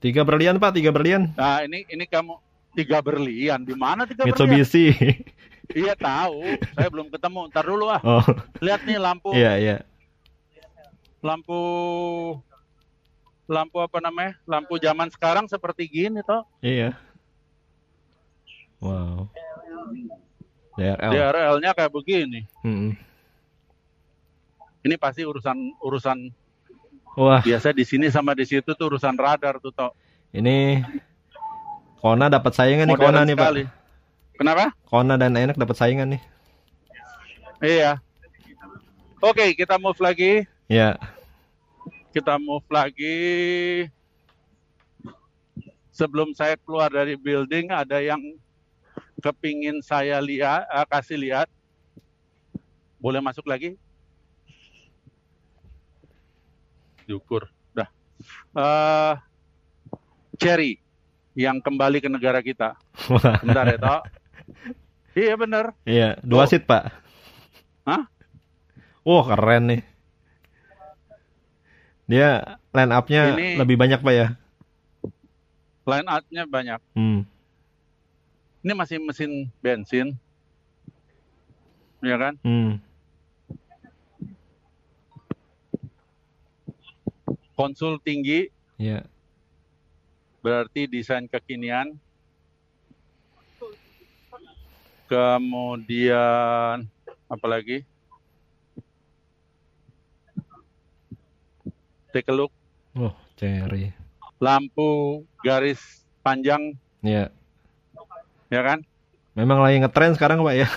Tiga berlian Pak, tiga berlian. Nah, ini ini kamu tiga berlian. Di mana tiga berlian? Mitsubishi. Iya tahu. Saya belum ketemu. Ntar dulu ah. oh, Lihat nih lampu, iya, iya. lampu, lampu apa namanya? Lampu zaman sekarang seperti gini toh. Iya. Wow. DRL. DRL-nya kayak begini. Mm-mm. Ini pasti urusan urusan Wah, biasa di sini sama di situ tuh urusan radar tuh toh. ini Kona dapat saingan nih Modern Kona nih Pak. sekali. Kenapa? Kona dan enak dapat saingan nih. Iya. Oke, kita move lagi. Ya. Kita move lagi. Sebelum saya keluar dari building, ada yang kepingin saya lihat, eh, kasih lihat. Boleh masuk lagi? Syukur. Dah. Eh, Cherry yang kembali ke negara kita. Bentar ya, Tok. Iya bener. Iya, dua Oh. seat, Pak. Hah? Wah, keren nih. Dia line up-nya Ini- lebih banyak, Pak ya. Line up-nya banyak. Hmm. Ini masih mesin bensin. Ya kan? Hmm. Konsul tinggi Ya. berarti desain kekinian. Kemudian apa lagi? Take a look. Oh, Cherry. Lampu garis panjang, Ya. ya kan? Memang lagi ngetren sekarang, Pak ya.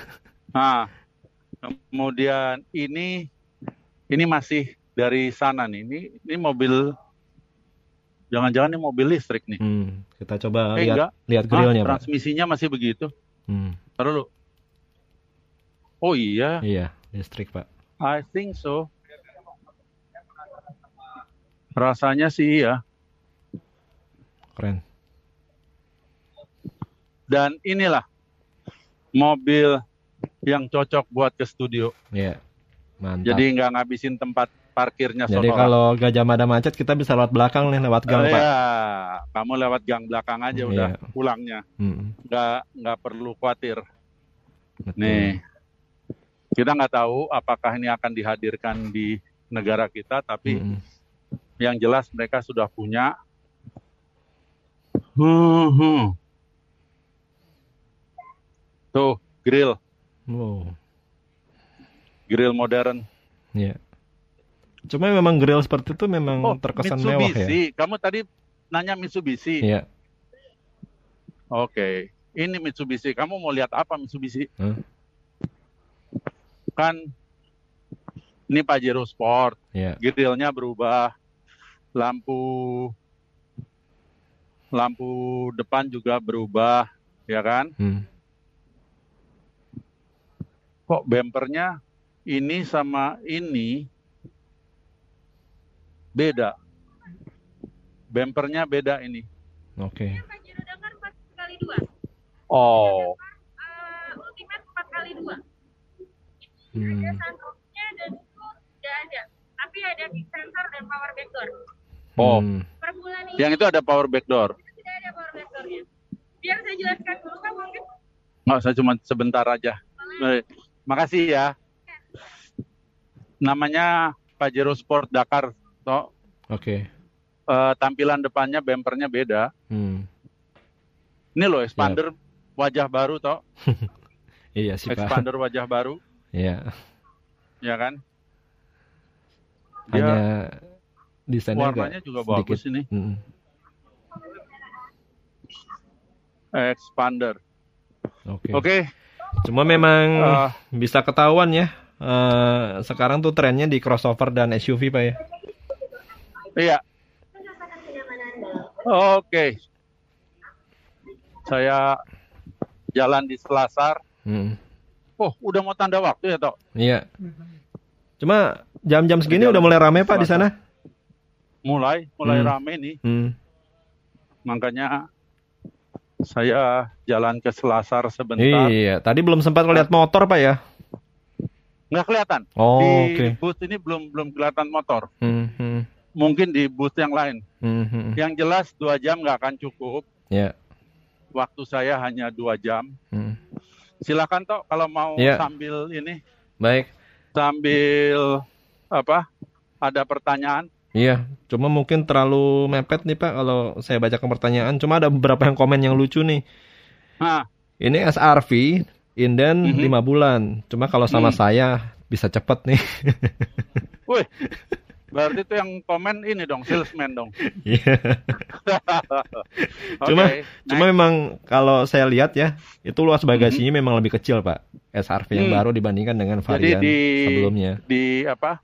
Nah, kemudian ini ini masih dari sana nih. Ini ini mobil jangan-jangan ini mobil listrik nih. Hmm. Kita coba Eh, lihat enggak. lihat Ah, grillnya, Pak. transmisinya masih begitu. Hmm. Taruh dulu. Oh iya, Iya, listrik, Pak. I think so. Rasanya sih iya. Keren. Dan inilah mobil yang cocok buat ke studio. Iya. Mantap. Jadi nggak ngabisin tempat parkirnya Jadi Sonora. kalau Gajah Mada macet kita bisa lewat belakang nih, lewat gang, Eh, Pak. ya, kamu lewat gang belakang aja Iya. udah pulangnya. Hmm. Nggak nggak perlu khawatir. Betul. Nih, kita nggak tahu apakah ini akan dihadirkan di negara kita, tapi Mm-mm. yang jelas mereka sudah punya. Hmm, hmm. Tuh, grill, Wow. grill modern. Iya. Cuma memang grill seperti itu memang Oh, terkesan mewah ya. Mitsubishi. Kamu tadi nanya Mitsubishi. Iya. Oke, ini Mitsubishi. Kamu mau lihat apa Mitsubishi? Hah? Kan ini Pajero Sport. Iya. grillnya berubah, lampu lampu depan juga berubah, ya kan? Hmm. Kok bempernya ini sama ini beda? Bempernya beda ini. Oke. Pajero Dakar 4 kali 2. Oh, Uh, Ultimate 4 kali 2. Hmm. Ada sunroofnya dan itu tidak ada. Tapi ada kick sensor dan power backdoor. oh. Hmm. Per bulan ini Yang itu ada power back door. itu tidak ada power backdoornya. Biar saya jelaskan dulu kan mungkin Nggak usah cuma sebentar aja. Baik. Makasih ya. Namanya Pajero Sport Dakar. Toh. Oke. Eh, tampilan depannya bempernya beda. Hmm. Ini loh expander wajah baru toh. Iya sih, Pak. Expander wajah baru, Iya. ya kan? Hanya Dia desainnya warnanya juga sedikit. bagus ini. Hmm. Expander. Oke. Oke. Cuma memang eh, bisa ketahuan ya. eh, sekarang tuh trennya di crossover dan SUV, Pak ya. Iya. Oke. Saya jalan di Selasar. Hmm. Oh, udah mau tanda waktu ya, Tok? Iya. Cuma jam-jam segini Jalan udah mulai rame, Pak, di sana. Mulai, mulai Hmm. rame nih. Hmm. Makanya saya jalan ke Selasar sebentar. Iya, tadi belum sempat ngeliat motor, Pak ya. Nggak kelihatan. Oh, di oke. booth ini belum belum kelihatan motor. Hmm, hmm, Mungkin di booth yang lain. hmm, hmm. Yang jelas dua jam nggak akan cukup. Ya. Waktu saya hanya dua jam. hmm. Silakan toh kalau mau Iya. sambil ini Baik. sambil apa? Ada pertanyaan? Iya, cuma mungkin terlalu mepet nih Pak kalau saya bacakan pertanyaan. Cuma ada beberapa yang komen yang lucu nih. Nah, Ini SRV inden Mhm. 5 bulan. Cuma kalau sama Hmm. saya bisa cepet nih. wih, Berarti itu yang komen ini dong, salesman dong. Iya. Oke, Cuma cuma memang kalau saya lihat ya, itu luas bagasinya memang lebih kecil, Pak. SRV yang Hmm. baru dibandingkan dengan Jadi varian di sebelumnya. di apa?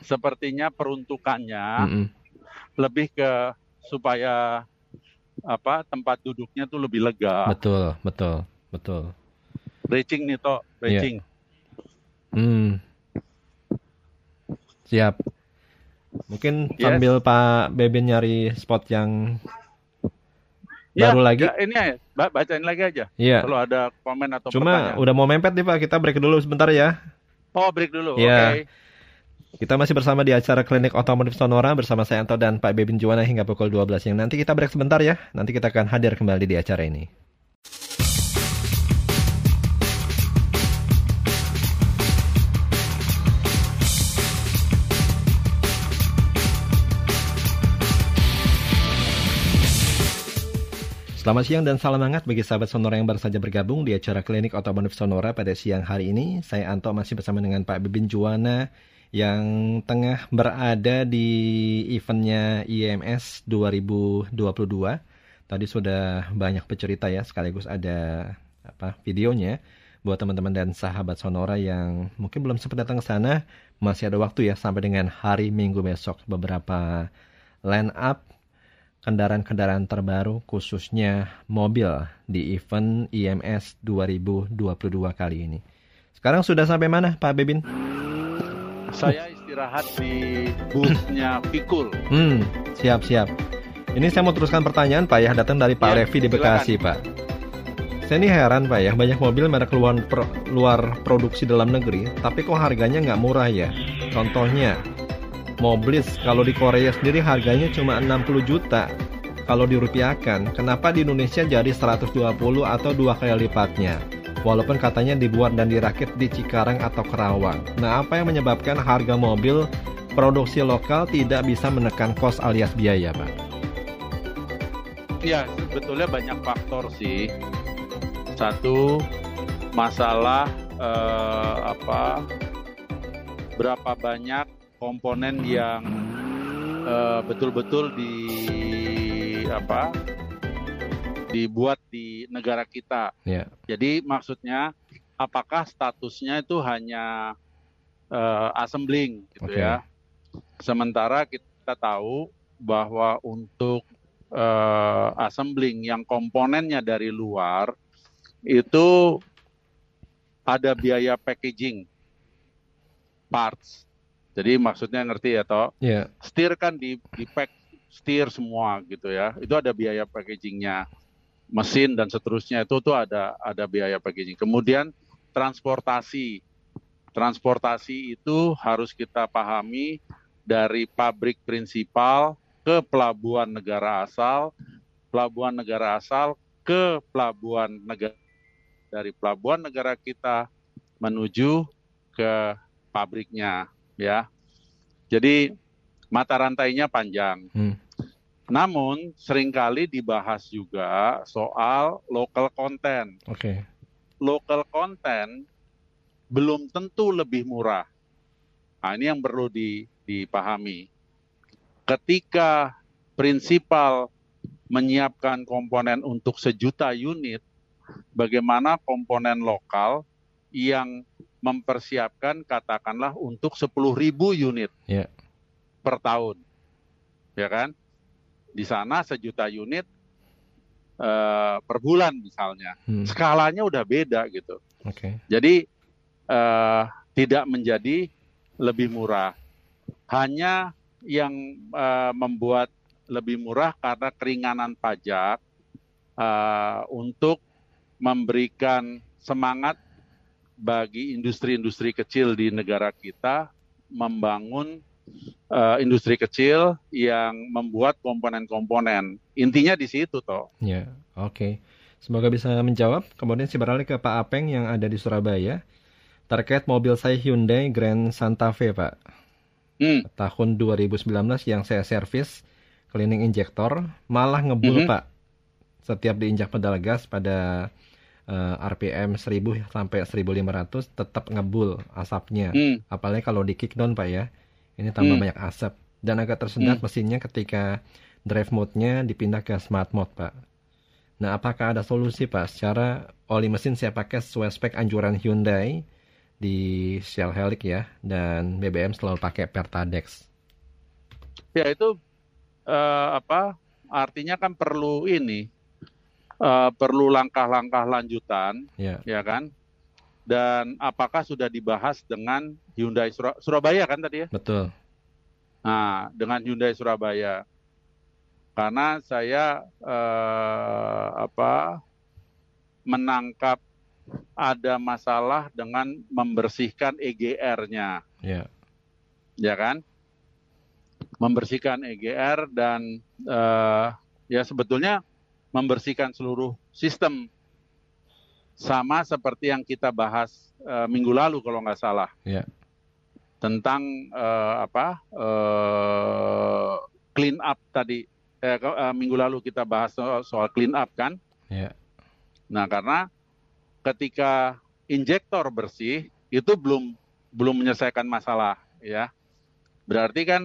Sepertinya peruntukannya Mm-mm. lebih ke supaya apa tempat duduknya tuh lebih lega. Betul, betul, betul. Racing nih toh, racing. Hmm. Siap. Mungkin Yes. sambil Pak Beben nyari spot yang Ya, baru lagi. ya, ini ya, ba- bacain lagi aja. Iya. Kalau ada komen atau Cuma pertanyaan. udah mau mepet nih Pak, kita break dulu sebentar ya. Oh, break dulu. Iya. Oke. Kita masih bersama di acara Klinik Otomotif Sonora bersama saya Anto dan Pak Bebin Juwana hingga pukul 12 yang nanti kita break sebentar ya. Nanti kita akan hadir kembali di acara ini. Selamat siang dan salam hangat bagi sahabat Sonora yang baru saja bergabung di acara Klinik Otomotif Sonora pada siang hari ini. Saya Anto masih bersama dengan Pak Bibin Juwana yang tengah berada di eventnya IMS 2022. Tadi sudah banyak bercerita ya, sekaligus ada apa videonya buat teman-teman dan sahabat Sonora yang mungkin belum sempat datang ke sana, masih ada waktu ya sampai dengan hari Minggu besok beberapa line up kendaraan-kendaraan terbaru khususnya mobil di event IMS 2022 kali ini. Sekarang sudah sampai mana Pak Bebin? Saya istirahat di boothnya Pikul. Hmm, siap-siap. Ini saya mau teruskan pertanyaan Pak ya, datang dari Pak Ya, Levi di silakan. Bekasi Pak. Saya ini heran Pak ya, banyak mobil merek luar, pro- luar produksi dalam negeri, tapi kok harganya nggak murah ya? Contohnya, Moblis kalau di Korea sendiri harganya cuma 60 juta. Kalau dirupiahkan, kenapa di Indonesia jadi 120 atau dua kali lipatnya? Walaupun katanya dibuat dan dirakit di Cikarang atau Kerawang. Nah, apa yang menyebabkan harga mobil produksi lokal tidak bisa menekan kos alias biaya, Pak? Ya, sebetulnya banyak faktor sih. Satu masalah eh, apa? Berapa banyak komponen yang eh, betul-betul di apa? Dibuat di negara kita. Ya. Jadi maksudnya apakah statusnya itu hanya eh, assembling gitu Oke. ya. Sementara kita tahu bahwa untuk eh, assembling yang komponennya dari luar itu ada biaya packaging parts. Jadi maksudnya ngerti ya toh? Ya. Setir kan di di pack setir semua gitu ya. Itu ada biaya packagingnya. Mesin dan seterusnya itu tuh ada ada biaya packaging. Kemudian transportasi. Transportasi itu harus kita pahami dari pabrik prinsipal ke pelabuhan negara asal, pelabuhan negara asal ke pelabuhan negara dari pelabuhan negara kita menuju ke pabriknya ya. Jadi mata rantainya panjang. Hmm. Namun sering kali dibahas juga soal local content. Oke. Local content belum tentu lebih murah. Nah, ini yang perlu di- dipahami. Ketika prinsipal menyiapkan komponen untuk sejuta unit, bagaimana komponen lokal yang mempersiapkan katakanlah untuk 10.000 unit Ya. per tahun, ya kan? Di sana sejuta unit eh, per bulan misalnya, Hmm. skalanya udah beda gitu. Oke. Jadi eh, tidak menjadi lebih murah. Hanya yang eh, membuat lebih murah karena keringanan pajak eh, untuk memberikan semangat bagi industri-industri kecil di negara kita membangun eh, industri kecil yang membuat komponen-komponen. Intinya di situ toh. Ya. Oke. Semoga bisa menjawab. Kemudian saya beralih ke Pak Apeng yang ada di Surabaya. Terkait mobil saya Hyundai Grand Santa Fe, Pak. Hmm. Tahun 2019 yang saya servis cleaning injektor malah ngebul, Mhm. Pak. Setiap diinjak pedal gas pada eh, RPM 1000 sampai 1500 tetap ngebul asapnya. Hmm. Apalagi kalau di kickdown, Pak ya. Ini tambah Hmm. banyak asap dan agak tersendat Hmm. mesinnya ketika drive mode-nya dipindah ke smart mode, Pak. Nah, apakah ada solusi, Pak? Secara oli mesin saya pakai sesuai spek anjuran Hyundai di Shell Helix ya, dan BBM selalu pakai Pertadex. Ya itu eh, apa? Artinya kan perlu ini, eh, perlu langkah-langkah lanjutan, Ya, ya kan? Dan apakah sudah dibahas dengan Hyundai Sura- Surabaya kan tadi ya? betul. Nah, dengan Hyundai Surabaya. Karena saya eh, apa menangkap ada masalah dengan membersihkan EGR-nya, Ya, ya kan? Membersihkan EGR dan eh, ya sebetulnya membersihkan seluruh sistem. Sama seperti yang kita bahas eh, minggu lalu kalau nggak salah. Ya, tentang eh, apa eh, clean up tadi. Eh, eh, minggu lalu kita bahas soal, soal clean up kan. ya, Nah karena ketika injektor bersih itu belum belum menyelesaikan masalah ya. Berarti kan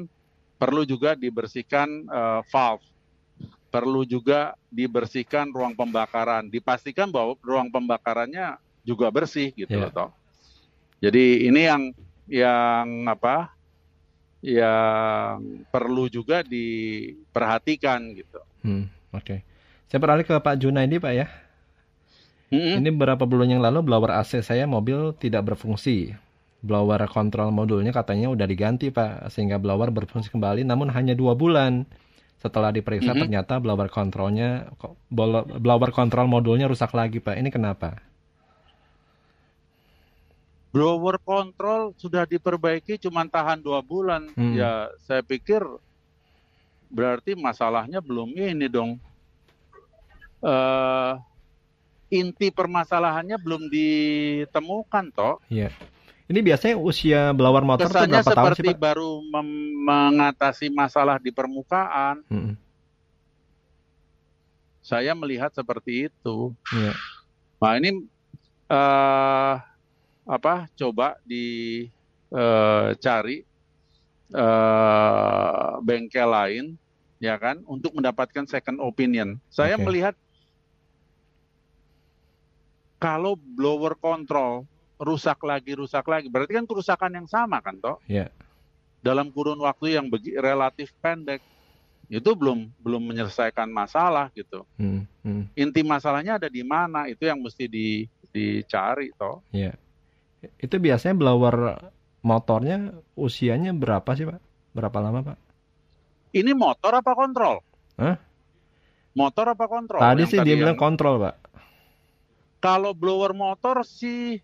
perlu juga dibersihkan eh, valve, perlu juga dibersihkan ruang pembakaran, dipastikan bahwa ruang pembakarannya juga bersih gitu loh toh. Jadi ini yang yang apa? Yang perlu juga diperhatikan gitu. hmm, oke. Saya beralih ke Pak Junaidi, Pak ya. Mm-mm. Ini beberapa bulan yang lalu blower AC saya mobil tidak berfungsi. Blower kontrol modulnya katanya udah diganti Pak, sehingga blower berfungsi kembali namun hanya dua bulan. Setelah diperiksa Mhm. ternyata blower kontrolnya, blower kontrol modulnya rusak lagi Pak. Ini kenapa? blower control sudah diperbaiki cuma tahan dua bulan. Hmm. Ya, saya pikir berarti masalahnya belum ini dong. eh inti permasalahannya belum ditemukan toh. Iya. Ini biasanya usia blower motor itu Kesannya berapa tahun sih seperti Pak? baru mengatasi masalah di permukaan. Mm-mm. Saya melihat seperti itu. Iya. Nah ini eh apa? Coba dicari eh bengkel lain, ya kan, untuk mendapatkan second opinion. Saya Oke. melihat kalau blower control rusak lagi, rusak lagi, berarti kan kerusakan yang sama kan, toh? Iya. Dalam kurun waktu yang begi- relatif pendek, itu belum belum menyelesaikan masalah gitu. Hmm, hmm. Inti masalahnya ada di mana? Itu yang mesti di, dicari, toh. Iya. Itu biasanya blower motornya usianya berapa sih Pak? Berapa lama Pak? Ini motor apa kontrol? Hah? Motor apa kontrol? Tadi Yang sih dia yang- bilang kontrol Pak. kalau blower motor sih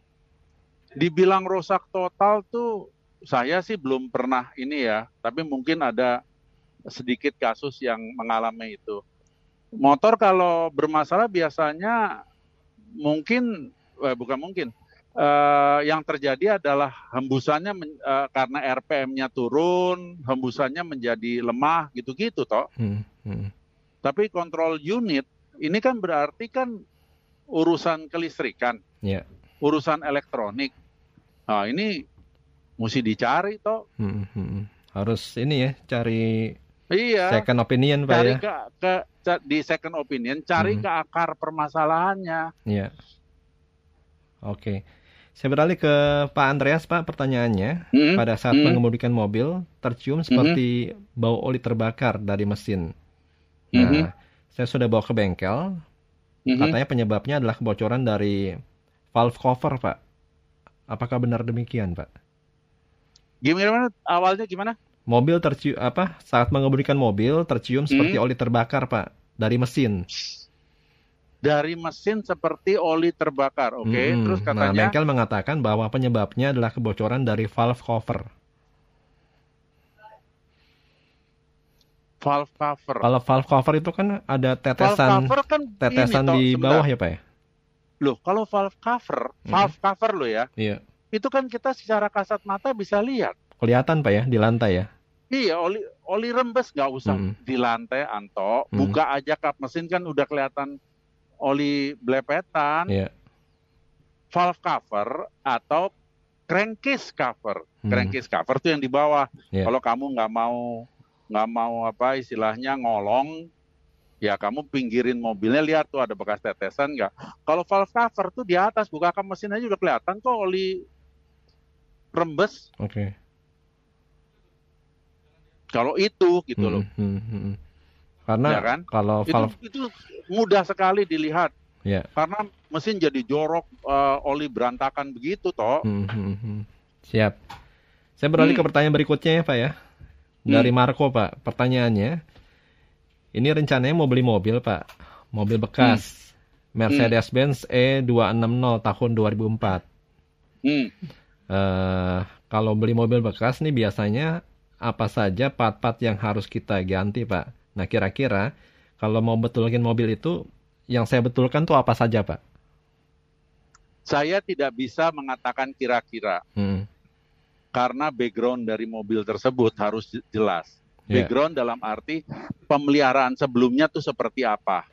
dibilang rusak total tuh saya sih belum pernah ini ya, tapi mungkin ada sedikit kasus yang mengalami itu. Motor kalau bermasalah biasanya mungkin eh, bukan mungkin eh, yang terjadi adalah hembusannya men- eh, karena RPM-nya turun, hembusannya menjadi lemah gitu-gitu toh. Hmm, hmm. Tapi kontrol unit ini kan berarti kan urusan kelistrikan, Iya. Urusan elektronik. Nah ini mesti dicari toh. Hmm, hmm, hmm. Harus ini ya cari Iya. second opinion Pak cari ya. ke, ke di second opinion, cari Hmm. ke akar permasalahannya. Iya. Oke. Saya beralih ke Pak Andreas Pak pertanyaannya. Hmm, Pada saat Hmm. mengemudikan mobil tercium seperti bau oli terbakar dari mesin. Nah, Mhm. saya sudah bawa ke bengkel. mhm. Katanya penyebabnya adalah kebocoran dari valve cover Pak. Apakah benar demikian Pak? Gimana awalnya gimana? Mobil tercium apa? Saat mengemudikan mobil tercium seperti Hmm. oli terbakar Pak dari mesin. Dari mesin seperti oli terbakar, oke? Mm-mm. Terus Nah, katanya bengkel mengatakan bahwa penyebabnya adalah kebocoran dari valve cover. valve cover. Kalau valve cover itu kan ada Valve tetesan cover kan tetesan ini, toh, di sebentar. bawah ya Pak ya? Loh, kalau valve cover, Hmm. valve cover lo ya, Iya. itu kan kita secara kasat mata bisa lihat. Kelihatan Pak ya di lantai ya? Iya, oli oli rembes nggak usah Hmm. di lantai, Anto. Hmm. Buka aja kap mesin kan udah kelihatan oli blepetan. Iya. Valve cover atau crankcase cover. Hmm. Crankcase cover tuh yang di bawah. Ya. Kalau kamu nggak mau nggak mau apa istilahnya ngolong, ya kamu pinggirin mobilnya lihat tuh ada bekas tetesan nggak. Kalau valve cover tuh di atas bukakan mesin aja udah kelihatan kok oli rembes. Oke. Kalau itu gitu loh. Hmm, hmm, hmm. Karena Ya kan? kalau Itu, valve itu mudah sekali dilihat ya. karena mesin jadi jorok eh, oli berantakan begitu toh. Hmm, hmm, hmm. Siap. Saya beralih Hmm. ke pertanyaan berikutnya ya, Pak ya. Dari Marco, Pak. Pertanyaannya, ini rencananya mau beli mobil, Pak. Mobil bekas. Mercedes-Benz E260 tahun 2004. Hmm. Eh, kalau beli mobil bekas nih biasanya apa saja part-part yang harus kita ganti, Pak? Nah, kira-kira kalau mau betulin mobil itu, yang saya betulkan tuh apa saja, Pak? Saya tidak bisa mengatakan kira-kira Hmm. karena background dari mobil tersebut harus je- jelas. Background dalam arti pemeliharaan sebelumnya tuh seperti apa.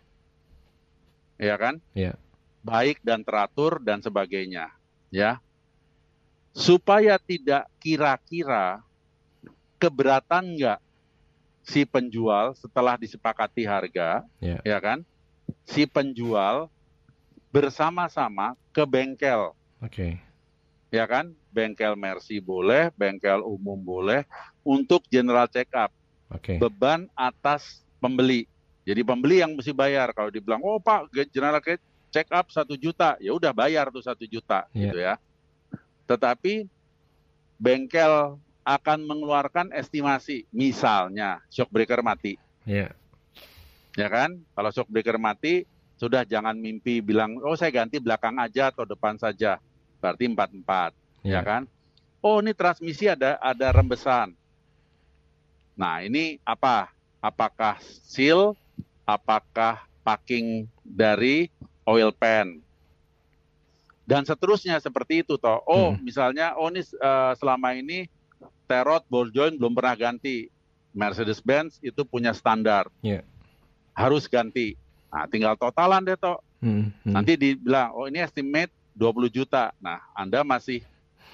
Ya kan? Ya. Baik dan teratur dan sebagainya, ya. Supaya tidak kira-kira keberatan nggak si penjual setelah disepakati harga, Ya. ya kan? Si penjual bersama-sama ke bengkel Oke. ya kan? Bengkel Mercy boleh, bengkel umum boleh untuk general check up. Oke. Beban atas pembeli. Jadi pembeli yang mesti bayar. Kalau dibilang, oh Pak, general check up satu juta, ya udah bayar tuh satu juta, Iya. gitu ya. Tetapi bengkel akan mengeluarkan estimasi, misalnya shock breaker mati, Ya. ya kan? Kalau shock breaker mati, sudah jangan mimpi bilang, oh saya ganti belakang aja atau depan saja. Berarti empat empat ya Ya. kan? Oh ini transmisi ada ada rembesan. Nah ini apa? Apakah seal? Apakah packing dari oil pan? Dan seterusnya seperti itu toh. Oh Hmm. misalnya, oh ini eh, selama ini terot ball joint belum pernah ganti. Mercedes-Benz itu punya standar. Ya. Harus ganti. Nah tinggal totalan deh toh. Hmm, hmm. Nanti dibilang, oh ini estimate 20 juta. Nah, Anda masih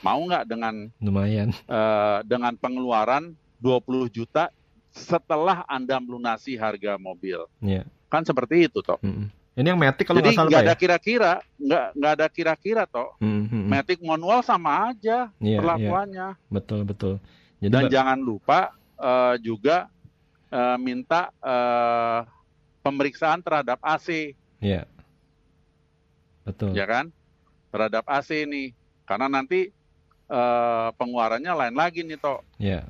mau nggak dengan lumayan. eh, dengan pengeluaran 20 juta setelah Anda melunasi harga mobil? Ya. Kan seperti itu toh. Hmm. Ini yang Matic kalau Jadi nggak nggak ada ya? kira-kira, nggak nggak ada kira-kira toh. Hmm, hmm. Matic manual sama aja Iya, iya. perlakuannya. Betul betul. Jadi Dan jangan lupa eh, juga eh, minta eh, pemeriksaan terhadap AC. ya. Betul. ya kan terhadap AC nih karena nanti eh, pengeluarannya lain lagi nih toh Ya.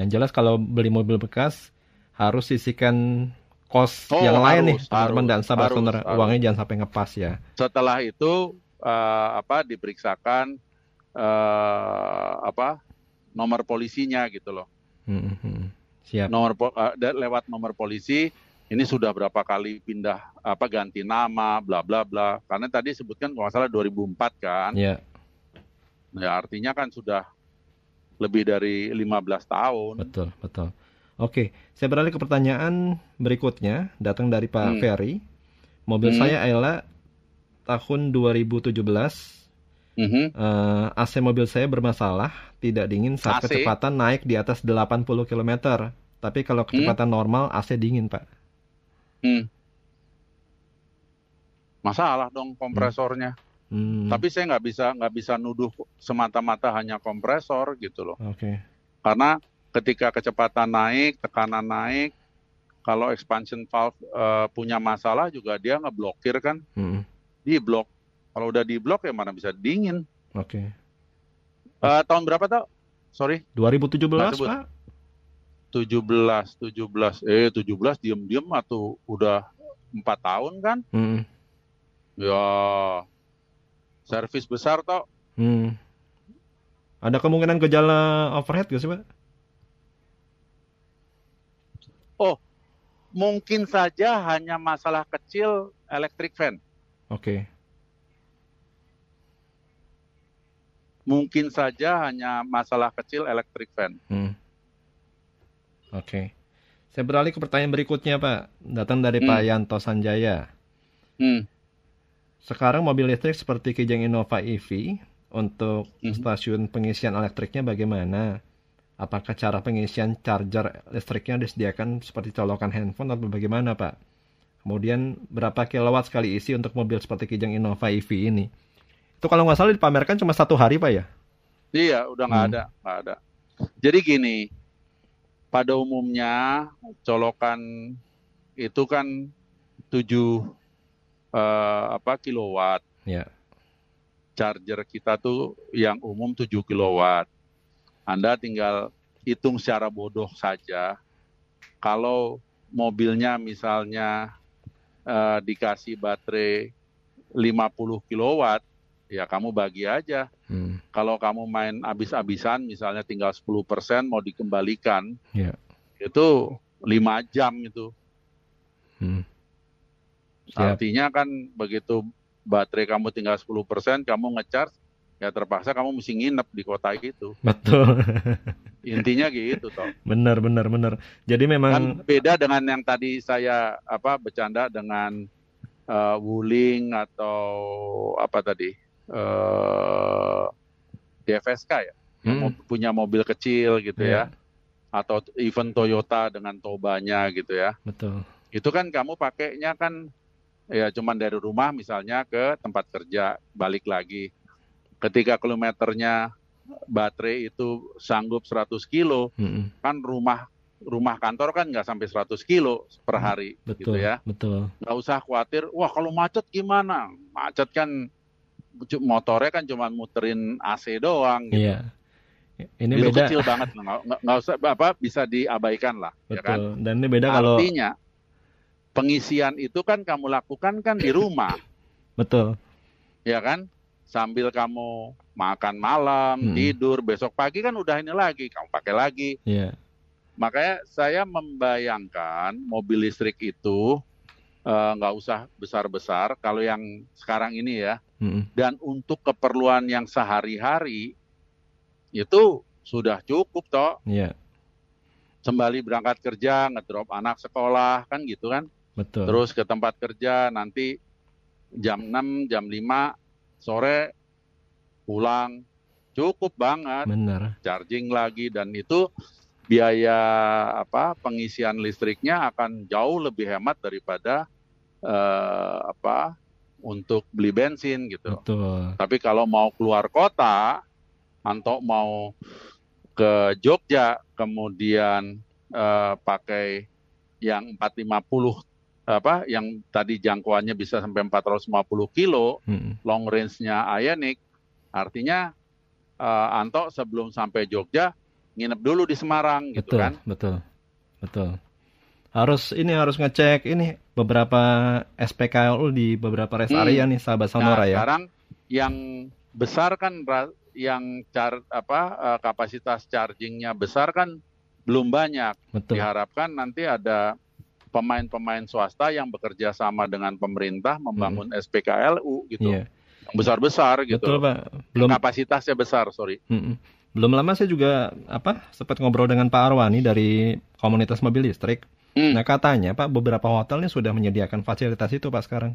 Yang jelas kalau beli mobil bekas harus sisihkan kos Oh, yang lain nih, harus, teman-teman harus, dan sahabat harus, harus. Uangnya jangan sampai ngepas ya. setelah itu eh, apa diperiksakan eh, apa nomor polisinya gitu loh Hmm, hmm. Siap. nomor da- lewat nomor polisi ini sudah berapa kali pindah apa ganti nama bla bla bla karena tadi sebutkan kalau salah 2004 kan Ya, ya artinya kan sudah lebih dari 15 tahun betul, betul. Oke, saya beralih ke pertanyaan berikutnya, datang dari Pak Hmm. Ferry. Mobil Hmm. saya adalah tahun 2017 Mhm. Eh, AC mobil saya bermasalah, tidak dingin saat AC? kecepatan naik di atas 80 km. Tapi kalau kecepatan normal AC dingin, Pak. Hmm. Masalah dong kompresornya. Hmm, Tapi saya nggak bisa nggak bisa nuduh semata-mata hanya kompresor gitu loh. Oke. Karena ketika kecepatan naik, tekanan naik, kalau expansion valve eh, punya masalah juga dia ngeblokir kan, Hmm, di blok. Kalau udah di blok ya mana bisa dingin. Oke. Eh, tahun berapa tau? Sorry, 2017, Nggak sebut. Pak? 17, 17. Eh 17 diem-diem atau udah empat tahun kan? Hmm, Ya, servis besar toh. hmm. Ada kemungkinan gejala overhead gak sih, Pak? Mungkin saja hanya masalah kecil electric fan. Oke. Mungkin saja hanya masalah kecil electric fan. Hmm. Oke. Saya beralih ke pertanyaan berikutnya, Pak. Datang dari Hmm. Pak Yanto Sanjaya. Hmm. Sekarang mobil listrik seperti Kijang Innova EV untuk Mhm. stasiun pengisian elektriknya bagaimana? Apakah cara pengisian charger listriknya disediakan seperti colokan handphone atau bagaimana, Pak? Kemudian berapa kilowatt sekali isi untuk mobil seperti Kijang Innova EV ini? Itu kalau nggak salah dipamerkan cuma satu hari, Pak ya? Iya, udah nggak Hmm. ada, nggak ada. Jadi gini, pada umumnya colokan itu kan 7 eh, apa kilowatt. Ya. Charger kita tuh yang umum 7 kilowatt. Anda tinggal hitung secara bodoh saja. Kalau mobilnya misalnya eh, dikasih baterai 50 kilowatt, ya kamu bagi aja Hmm. kalau kamu main abis-abisan misalnya tinggal 10% mau dikembalikan Ya. itu lima jam itu Hmm. Artinya kan begitu baterai kamu tinggal 10% kamu ngecharge ya terpaksa kamu mesti nginep di kota itu Betul. intinya gitu toh benar, benar, benar. Jadi kan memang beda dengan yang tadi saya apa bercanda dengan eh, Wuling atau apa tadi eh DFSK ya Hmm. punya mobil kecil gitu Iya. ya atau even Toyota dengan tobanya gitu ya betul. itu kan kamu pakainya kan ya cuman dari rumah misalnya ke tempat kerja balik lagi ketika kilometernya baterai itu sanggup 100 kilo Mm-mm. kan rumah rumah kantor kan nggak sampai 100 kilo per hari Hmm, Betul, gitu ya betul. nggak usah khawatir wah kalau macet gimana macet kan motornya kan cuma muterin AC doang gitu. Iya. Ini itu beda, kecil banget nggak nggak- usah apa bisa diabaikan lah ya kan betul. Dan ini beda kalau artinya pengisian itu kan kamu lakukan kan di rumah betul. ya kan sambil kamu makan malam Mm-mm. tidur besok pagi kan udah ini lagi kamu pakai lagi Iya. makanya saya membayangkan mobil listrik itu eh, nggak usah besar-besar kalau yang sekarang ini ya Mm-mm. dan untuk keperluan yang sehari-hari itu sudah cukup toh Iya, sembali berangkat kerja ngedrop anak sekolah kan gitu kan betul. terus ke tempat kerja nanti jam 6 jam 5 sore pulang cukup banget Benar. charging lagi dan itu biaya apa pengisian listriknya akan jauh lebih hemat daripada eh, apa untuk beli bensin gitu Betul. tapi kalau mau keluar kota atau mau ke Jogja kemudian eh, pakai yang 450 apa yang tadi jangkauannya bisa sampai 450 kilo Mm-mm. long range-nya Ioniq artinya eh, Anto sebelum sampai Jogja nginep dulu di Semarang gitu Betul, kan betul. Betul. Harus ini harus ngecek ini beberapa SPKLU di beberapa rest Hmm. area nih sahabat nah Sonora ya. sekarang yang besar kan yang char, apa eh, kapasitas chargingnya besar kan belum banyak Betul. diharapkan nanti ada pemain-pemain swasta yang bekerja sama dengan pemerintah membangun SPKLU gitu yang besar-besar gitu Betul, Pak. Belum kapasitasnya besar sorry Mm-mm. Belum lama saya juga apa sempat ngobrol dengan Pak Arwani dari komunitas mobil listrik. Hmm. Nah katanya Pak beberapa hotel ini sudah menyediakan fasilitas itu Pak sekarang.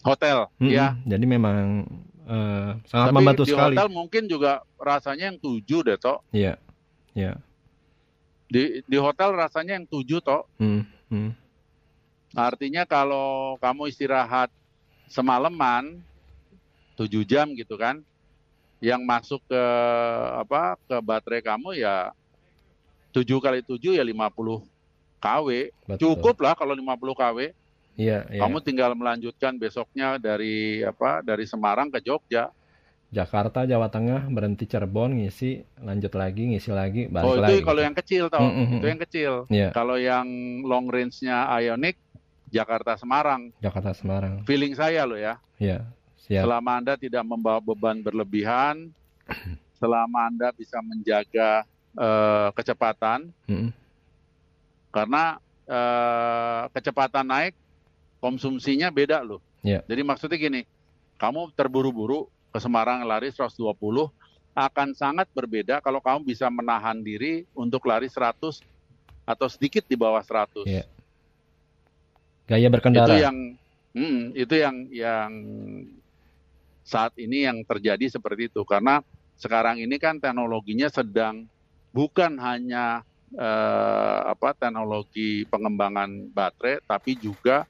hotel Mm-mm. ya Jadi memang eh, sangat tapi membantu di sekali. hotel mungkin juga rasanya yang tujuh deh toh Iya, iya. di di hotel rasanya yang tujuh toh Hmm, hmm. artinya kalau kamu istirahat semalaman tujuh jam gitu kan yang masuk ke apa ke baterai kamu ya tujuh kali tujuh ya 50 kW Betul. cukup lah kalau 50 kW Iya, iya. kamu tinggal melanjutkan besoknya dari apa dari Semarang ke Jogja Jakarta, Jawa Tengah, berhenti Cirebon, ngisi, lanjut lagi, ngisi lagi, balik oh lagi. itu kalau yang kecil tau Mm, mm, mm. itu yang kecil Iya, kalau yang long range-nya Ioniq Jakarta Semarang Jakarta Semarang. feeling saya loh ya Iya, siap. selama Anda tidak membawa beban berlebihan, selama Anda bisa menjaga eh, kecepatan, Mm-mm. karena eh, kecepatan naik, konsumsinya beda loh. Iya. Jadi maksudnya gini, kamu terburu-buru ke Semarang lari 120, akan sangat berbeda kalau kamu bisa menahan diri untuk lari 100 atau sedikit di bawah 100. Iya. Gaya berkendara. Itu yang, hmm, itu yang yang saat ini yang terjadi seperti itu karena sekarang ini kan teknologinya sedang bukan hanya eh, apa teknologi pengembangan baterai tapi juga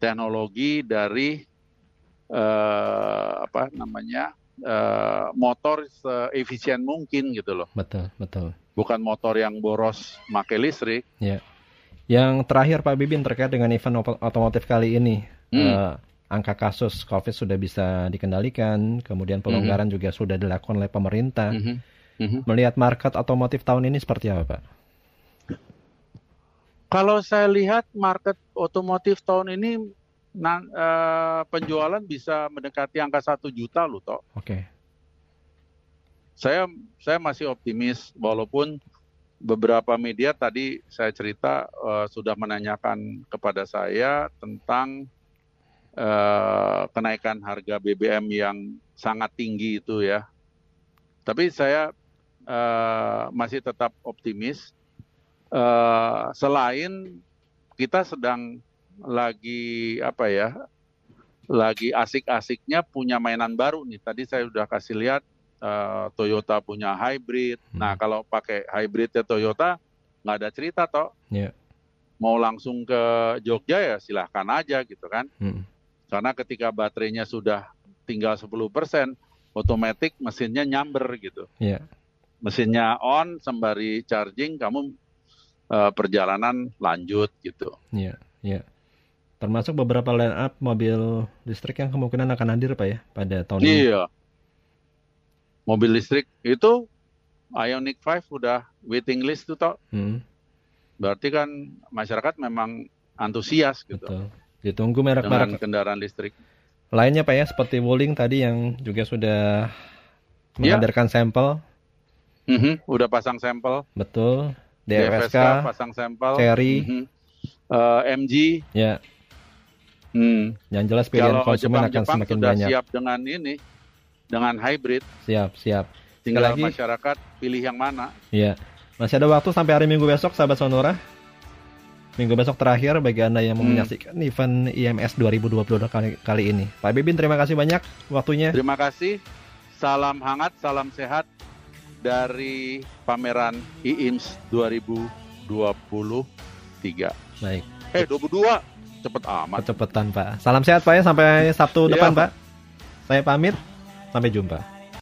teknologi dari eh, apa namanya eh, motor seefisien mungkin gitu loh Betul, betul. bukan motor yang boros pakai listrik Yang terakhir Pak Bibin terkait dengan event otomotif kali ini, Hmm. eh, angka kasus COVID sudah bisa dikendalikan, kemudian pelonggaran juga sudah dilakukan oleh pemerintah. Mhm. Mhm. Melihat market otomotif tahun ini seperti apa, Pak? Kalau saya lihat market otomotif tahun ini nan- eh, penjualan bisa mendekati angka satu juta loh toh. Oke, Saya saya masih optimis walaupun beberapa media tadi saya cerita eh, sudah menanyakan kepada saya tentang eh, kenaikan harga BBM yang sangat tinggi itu ya. Tapi saya eh, masih tetap optimis. Eh, selain kita sedang lagi apa ya, lagi asik-asiknya punya mainan baru nih. Tadi saya sudah kasih lihat eh, Toyota punya hybrid. Hmm. Nah kalau pakai hybridnya Toyota nggak ada cerita toh. Iya. Mau langsung ke Jogja ya silahkan aja gitu kan. Hmm. Karena ketika baterainya sudah tinggal 10%, otomatis mesinnya nyamber gitu. Iya. Mesinnya on sembari charging, kamu eh, perjalanan lanjut gitu. Iya, iya. Termasuk beberapa line up mobil listrik yang kemungkinan akan hadir Pak ya pada tahun ini. Iya. Mobil listrik itu Ioniq 5 udah waiting list tuh toh. Hmm, Berarti kan masyarakat memang antusias gitu betul. Ditunggu merek-merek kendaraan listrik. lainnya Pak ya seperti Wuling tadi yang juga sudah Iya. menghadirkan sampel, Mhm, udah pasang sampel, betul. DFSK DFSK, pasang sampel, Cherry, Mhm. Eh, MG, ya. Hmm. Yang jelas pilihan Kalau konsumen akan Jepang-Jepang semakin sudah banyak. siap dengan ini, dengan hybrid, Siap, siap. tinggal lagi. masyarakat pilih yang mana. Iya. Masih ada waktu sampai hari Minggu besok, sahabat Sonora. Minggu besok terakhir bagi Anda yang mau Hmm. menyaksikan event IMS 2022 kali, kali ini. Pak Bibin, terima kasih banyak waktunya. Terima kasih, salam hangat, salam sehat dari pameran IIMS 2023. Baik, Eh, 22, cepet amat. kecepatan Pak. Salam sehat Pak ya, sampai Sabtu Iya, depan Pak. Pak. Saya pamit, sampai jumpa.